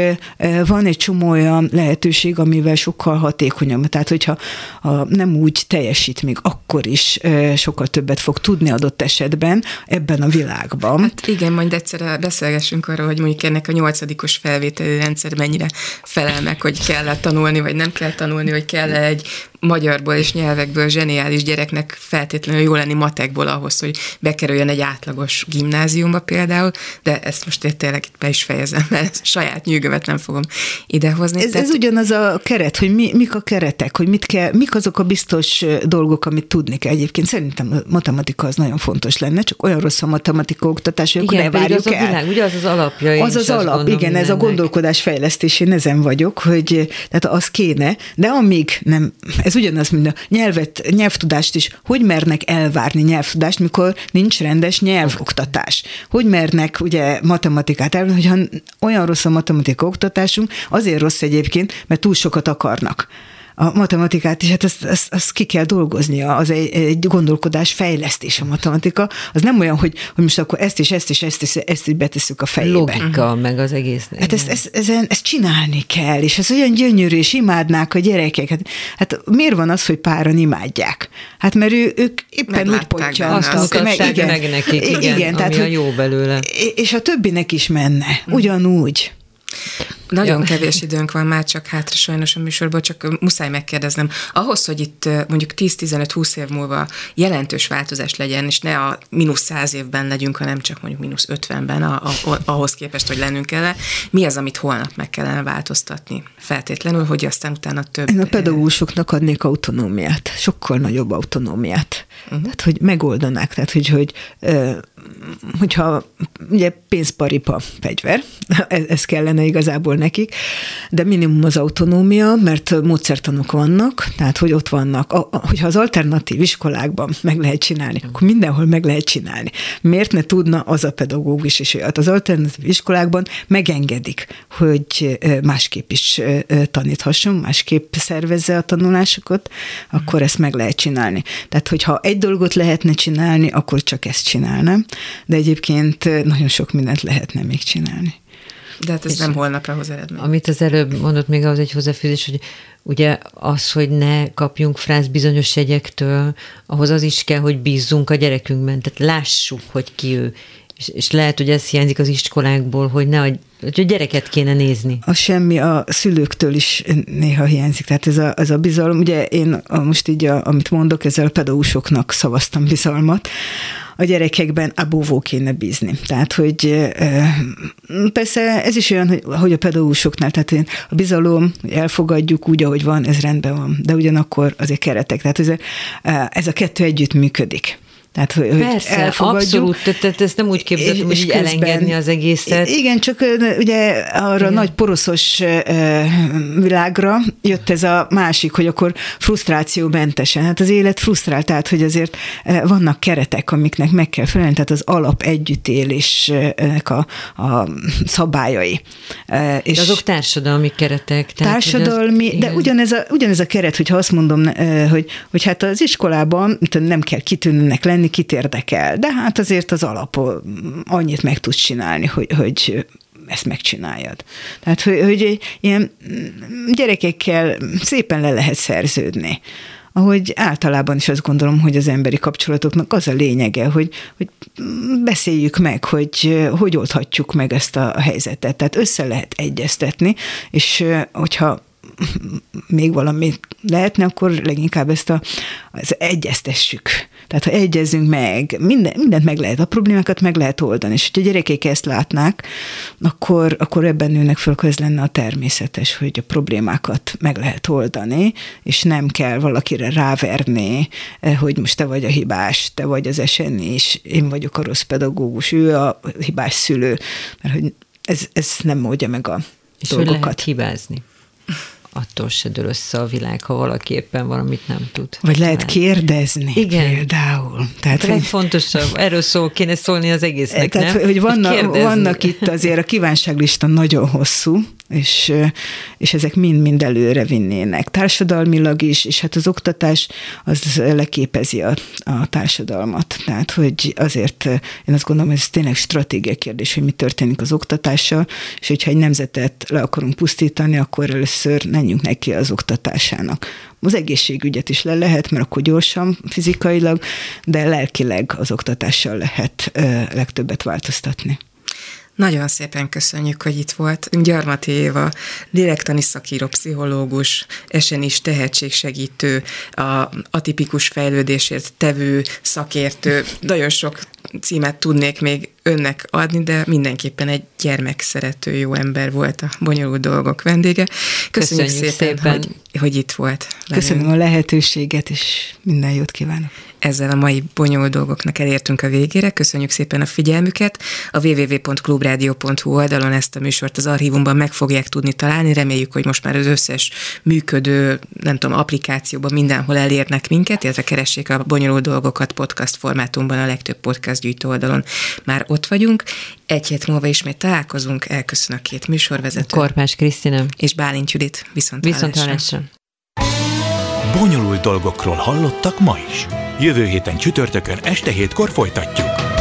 van egy csomó olyan lehetőség, amivel sokkal hatékonyabb. Tehát, hogyha ha nem úgy teljesít még, akkor is sokkal többet fog tudni adott esetben ebben a világban. Hát igen, majd egyszer beszélgessünk arról, hogy mondjuk ennek a nyolcadikos felvételi rendszer mennyire felel meg, hogy kell tanulni, vagy nem kell tanulni, vagy kell egy magyarból és nyelvekből zseniális gyereknek feltétlenül jó lenni matekból ahhoz, hogy bekerüljön egy átlagos gimnáziumba például, de ezt most én tényleg itt be is fejezem, mert saját nyűgövet nem fogom idehozni. Ez, Tehát... ez ugyanaz a keret, hogy mi, mik a keretek, hogy mit kell, mik azok a biztos dolgok, amit tudni kell. Egyébként szerintem a matematika az nagyon fontos lenne, csak olyan rossz a matematika oktatás, hogy igen, akkor ne várjuk az el. A világ, ugye az az alapja. Az az alap, gondolom, igen, ez a gondolkodás fejlesztés, én ezen vagyok, hogy tehát az kéne, de amíg nem, ez ugyanaz, mint a nyelvet, nyelvtudást is, hogy mernek elvárni nyelvtudást, mikor nincs rendes nyelvoktatás. Hogy mernek ugye matematikát elvárni, hogyha olyan rossz a matematika oktatásunk, azért rossz egyébként, mert túl sokat akarnak a matematikát, és hát ezt, ezt, ezt ki kell dolgoznia, az egy, egy gondolkodás fejlesztés a matematika, az nem olyan, hogy, hogy most akkor ezt és ezt és ezt, és ezt így betesszük a fejébe. Logika, uh-huh. meg az egész. Hát ezt, ezt, ezen, ezt csinálni kell, és ez olyan gyönyörű, és imádnák a gyerekek. Hát, hát miért van az, hogy páran imádják? Hát mert ő, ők éppen úgy pontja. Azt meg, meg nekik, igen, igen tehát, a jó belőle. És a többinek is menne, ugyanúgy. Nagyon ja. kevés időnk van már csak hátra sajnos a műsorból, csak muszáj megkérdeznem. Ahhoz, hogy itt mondjuk 10-15-20 év múlva jelentős változás legyen, és ne a mínusz 100 évben legyünk, hanem csak mondjuk mínusz 50-ben a, a, ahhoz képest, hogy lennünk kell, mi az, amit holnap meg kellene változtatni? Feltétlenül, hogy aztán utána több... Én a pedagógusoknak adnék autonómiát, sokkal nagyobb autonómiát. Uh-huh. Tehát, hogy megoldanák, tehát, hogy, hogy hogyha ugye pénzparipa fegyver, [LAUGHS] ez, kellene igazából nekik, de minimum az autonómia, mert módszertanok vannak, tehát hogy ott vannak, a, hogyha az alternatív iskolákban meg lehet csinálni, akkor mindenhol meg lehet csinálni. Miért ne tudna az a pedagógus is olyat? Az alternatív iskolákban megengedik, hogy másképp is taníthasson, másképp szervezze a tanulásokat, akkor ezt meg lehet csinálni. Tehát, hogyha egy dolgot lehetne csinálni, akkor csak ezt csinálnám, de egyébként nagyon sok mindent lehetne még csinálni. De hát ez és nem holnapra hoz eredmény. Amit az előbb mondott még ahhoz egy hozzáfűzés, hogy ugye az, hogy ne kapjunk frász bizonyos jegyektől, ahhoz az is kell, hogy bízzunk a gyerekünkben, tehát lássuk, hogy ki ő. És, és lehet, hogy ez hiányzik az iskolákból, hogy ne a, hogy a gyereket kéne nézni. A semmi a szülőktől is néha hiányzik. Tehát ez a, ez a bizalom, ugye én most így, a, amit mondok, ezzel a pedagógusoknak szavaztam bizalmat, a gyerekekben abóvó kéne bízni. Tehát, hogy persze ez is olyan, hogy, hogy a pedagógusoknál, tehát én a bizalom, elfogadjuk úgy, ahogy van, ez rendben van, de ugyanakkor azért keretek. Tehát ez, ez a kettő együtt működik. Tehát, hogy, Persze, elfogadjuk. abszolút, tehát ezt nem úgy képzeltem, hogy így elengedni az egészet. Igen, csak ugye arra igen. nagy poroszos világra jött ez a másik, hogy akkor frusztrációmentesen. Hát az élet frusztrál, tehát hogy azért vannak keretek, amiknek meg kell felelni, tehát az alap együttélésnek a, a szabályai. És de azok társadalmi keretek. Tehát, társadalmi, az, de ugyanez a, ugyanez a keret, hogyha azt mondom, hogy, hogy hát az iskolában nem kell kitűnőnek lenni, lenni, kit érdekel. De hát azért az alap annyit meg tudsz csinálni, hogy, hogy ezt megcsináljad. Tehát, hogy, hogy ilyen gyerekekkel szépen le lehet szerződni ahogy általában is azt gondolom, hogy az emberi kapcsolatoknak az a lényege, hogy, hogy beszéljük meg, hogy hogy oldhatjuk meg ezt a helyzetet. Tehát össze lehet egyeztetni, és hogyha még valami lehetne, akkor leginkább ezt a, az egyeztessük. Tehát ha egyezünk meg, minden, mindent meg lehet, a problémákat meg lehet oldani. És hogyha gyerekek ezt látnák, akkor, akkor ebben nőnek föl, akkor ez lenne a természetes, hogy a problémákat meg lehet oldani, és nem kell valakire ráverni, eh, hogy most te vagy a hibás, te vagy az esenni, és én vagyok a rossz pedagógus, ő a hibás szülő, mert hogy ez, ez nem oldja meg a és dolgokat. Lehet hibázni attól se dől össze a világ, ha valaki éppen valamit nem tud. Vagy lehet kérdezni Igen. például. Tehát, hogy... legfontosabb, erről szó kéne szólni az egésznek, tehát, nem? Hogy vannak, hogy vannak itt azért a kívánságlista nagyon hosszú, és, és ezek mind-mind előre vinnének. Társadalmilag is, és hát az oktatás az leképezi a, a társadalmat. Tehát, hogy azért én azt gondolom, hogy ez tényleg stratégia kérdés, hogy mi történik az oktatással, és hogyha egy nemzetet le akarunk pusztítani, akkor először menjünk neki az oktatásának. Az egészségügyet is le lehet, mert akkor gyorsan fizikailag, de lelkileg az oktatással lehet legtöbbet változtatni. Nagyon szépen köszönjük, hogy itt volt. Gyarmati Éva, lélektani szakíró, pszichológus, esen is tehetségsegítő, a atipikus fejlődésért tevő szakértő. Nagyon sok címet tudnék még önnek adni, de mindenképpen egy gyermekszerető jó ember volt a bonyolult dolgok vendége. Köszönjük, Köszönjük szépen, szépen. Hogy, hogy itt volt. Köszönöm a lehetőséget, és minden jót kívánok. Ezzel a mai bonyolult dolgoknak elértünk a végére. Köszönjük szépen a figyelmüket. A www.clubradio.hu oldalon ezt a műsort az archívumban meg fogják tudni találni. Reméljük, hogy most már az összes működő, nem tudom, applikációban mindenhol elérnek minket, illetve keressék a bonyolult dolgokat podcast formátumban a legtöbb podcast gyűjtő oldalon. Már ott vagyunk. Egy hét múlva ismét találkozunk. Elköszön a két műsorvezető. Korpás Krisztina. És Bálint Judit. Viszont, Viszont hallásra. Bonyolult dolgokról hallottak ma is. Jövő héten csütörtökön este hétkor folytatjuk.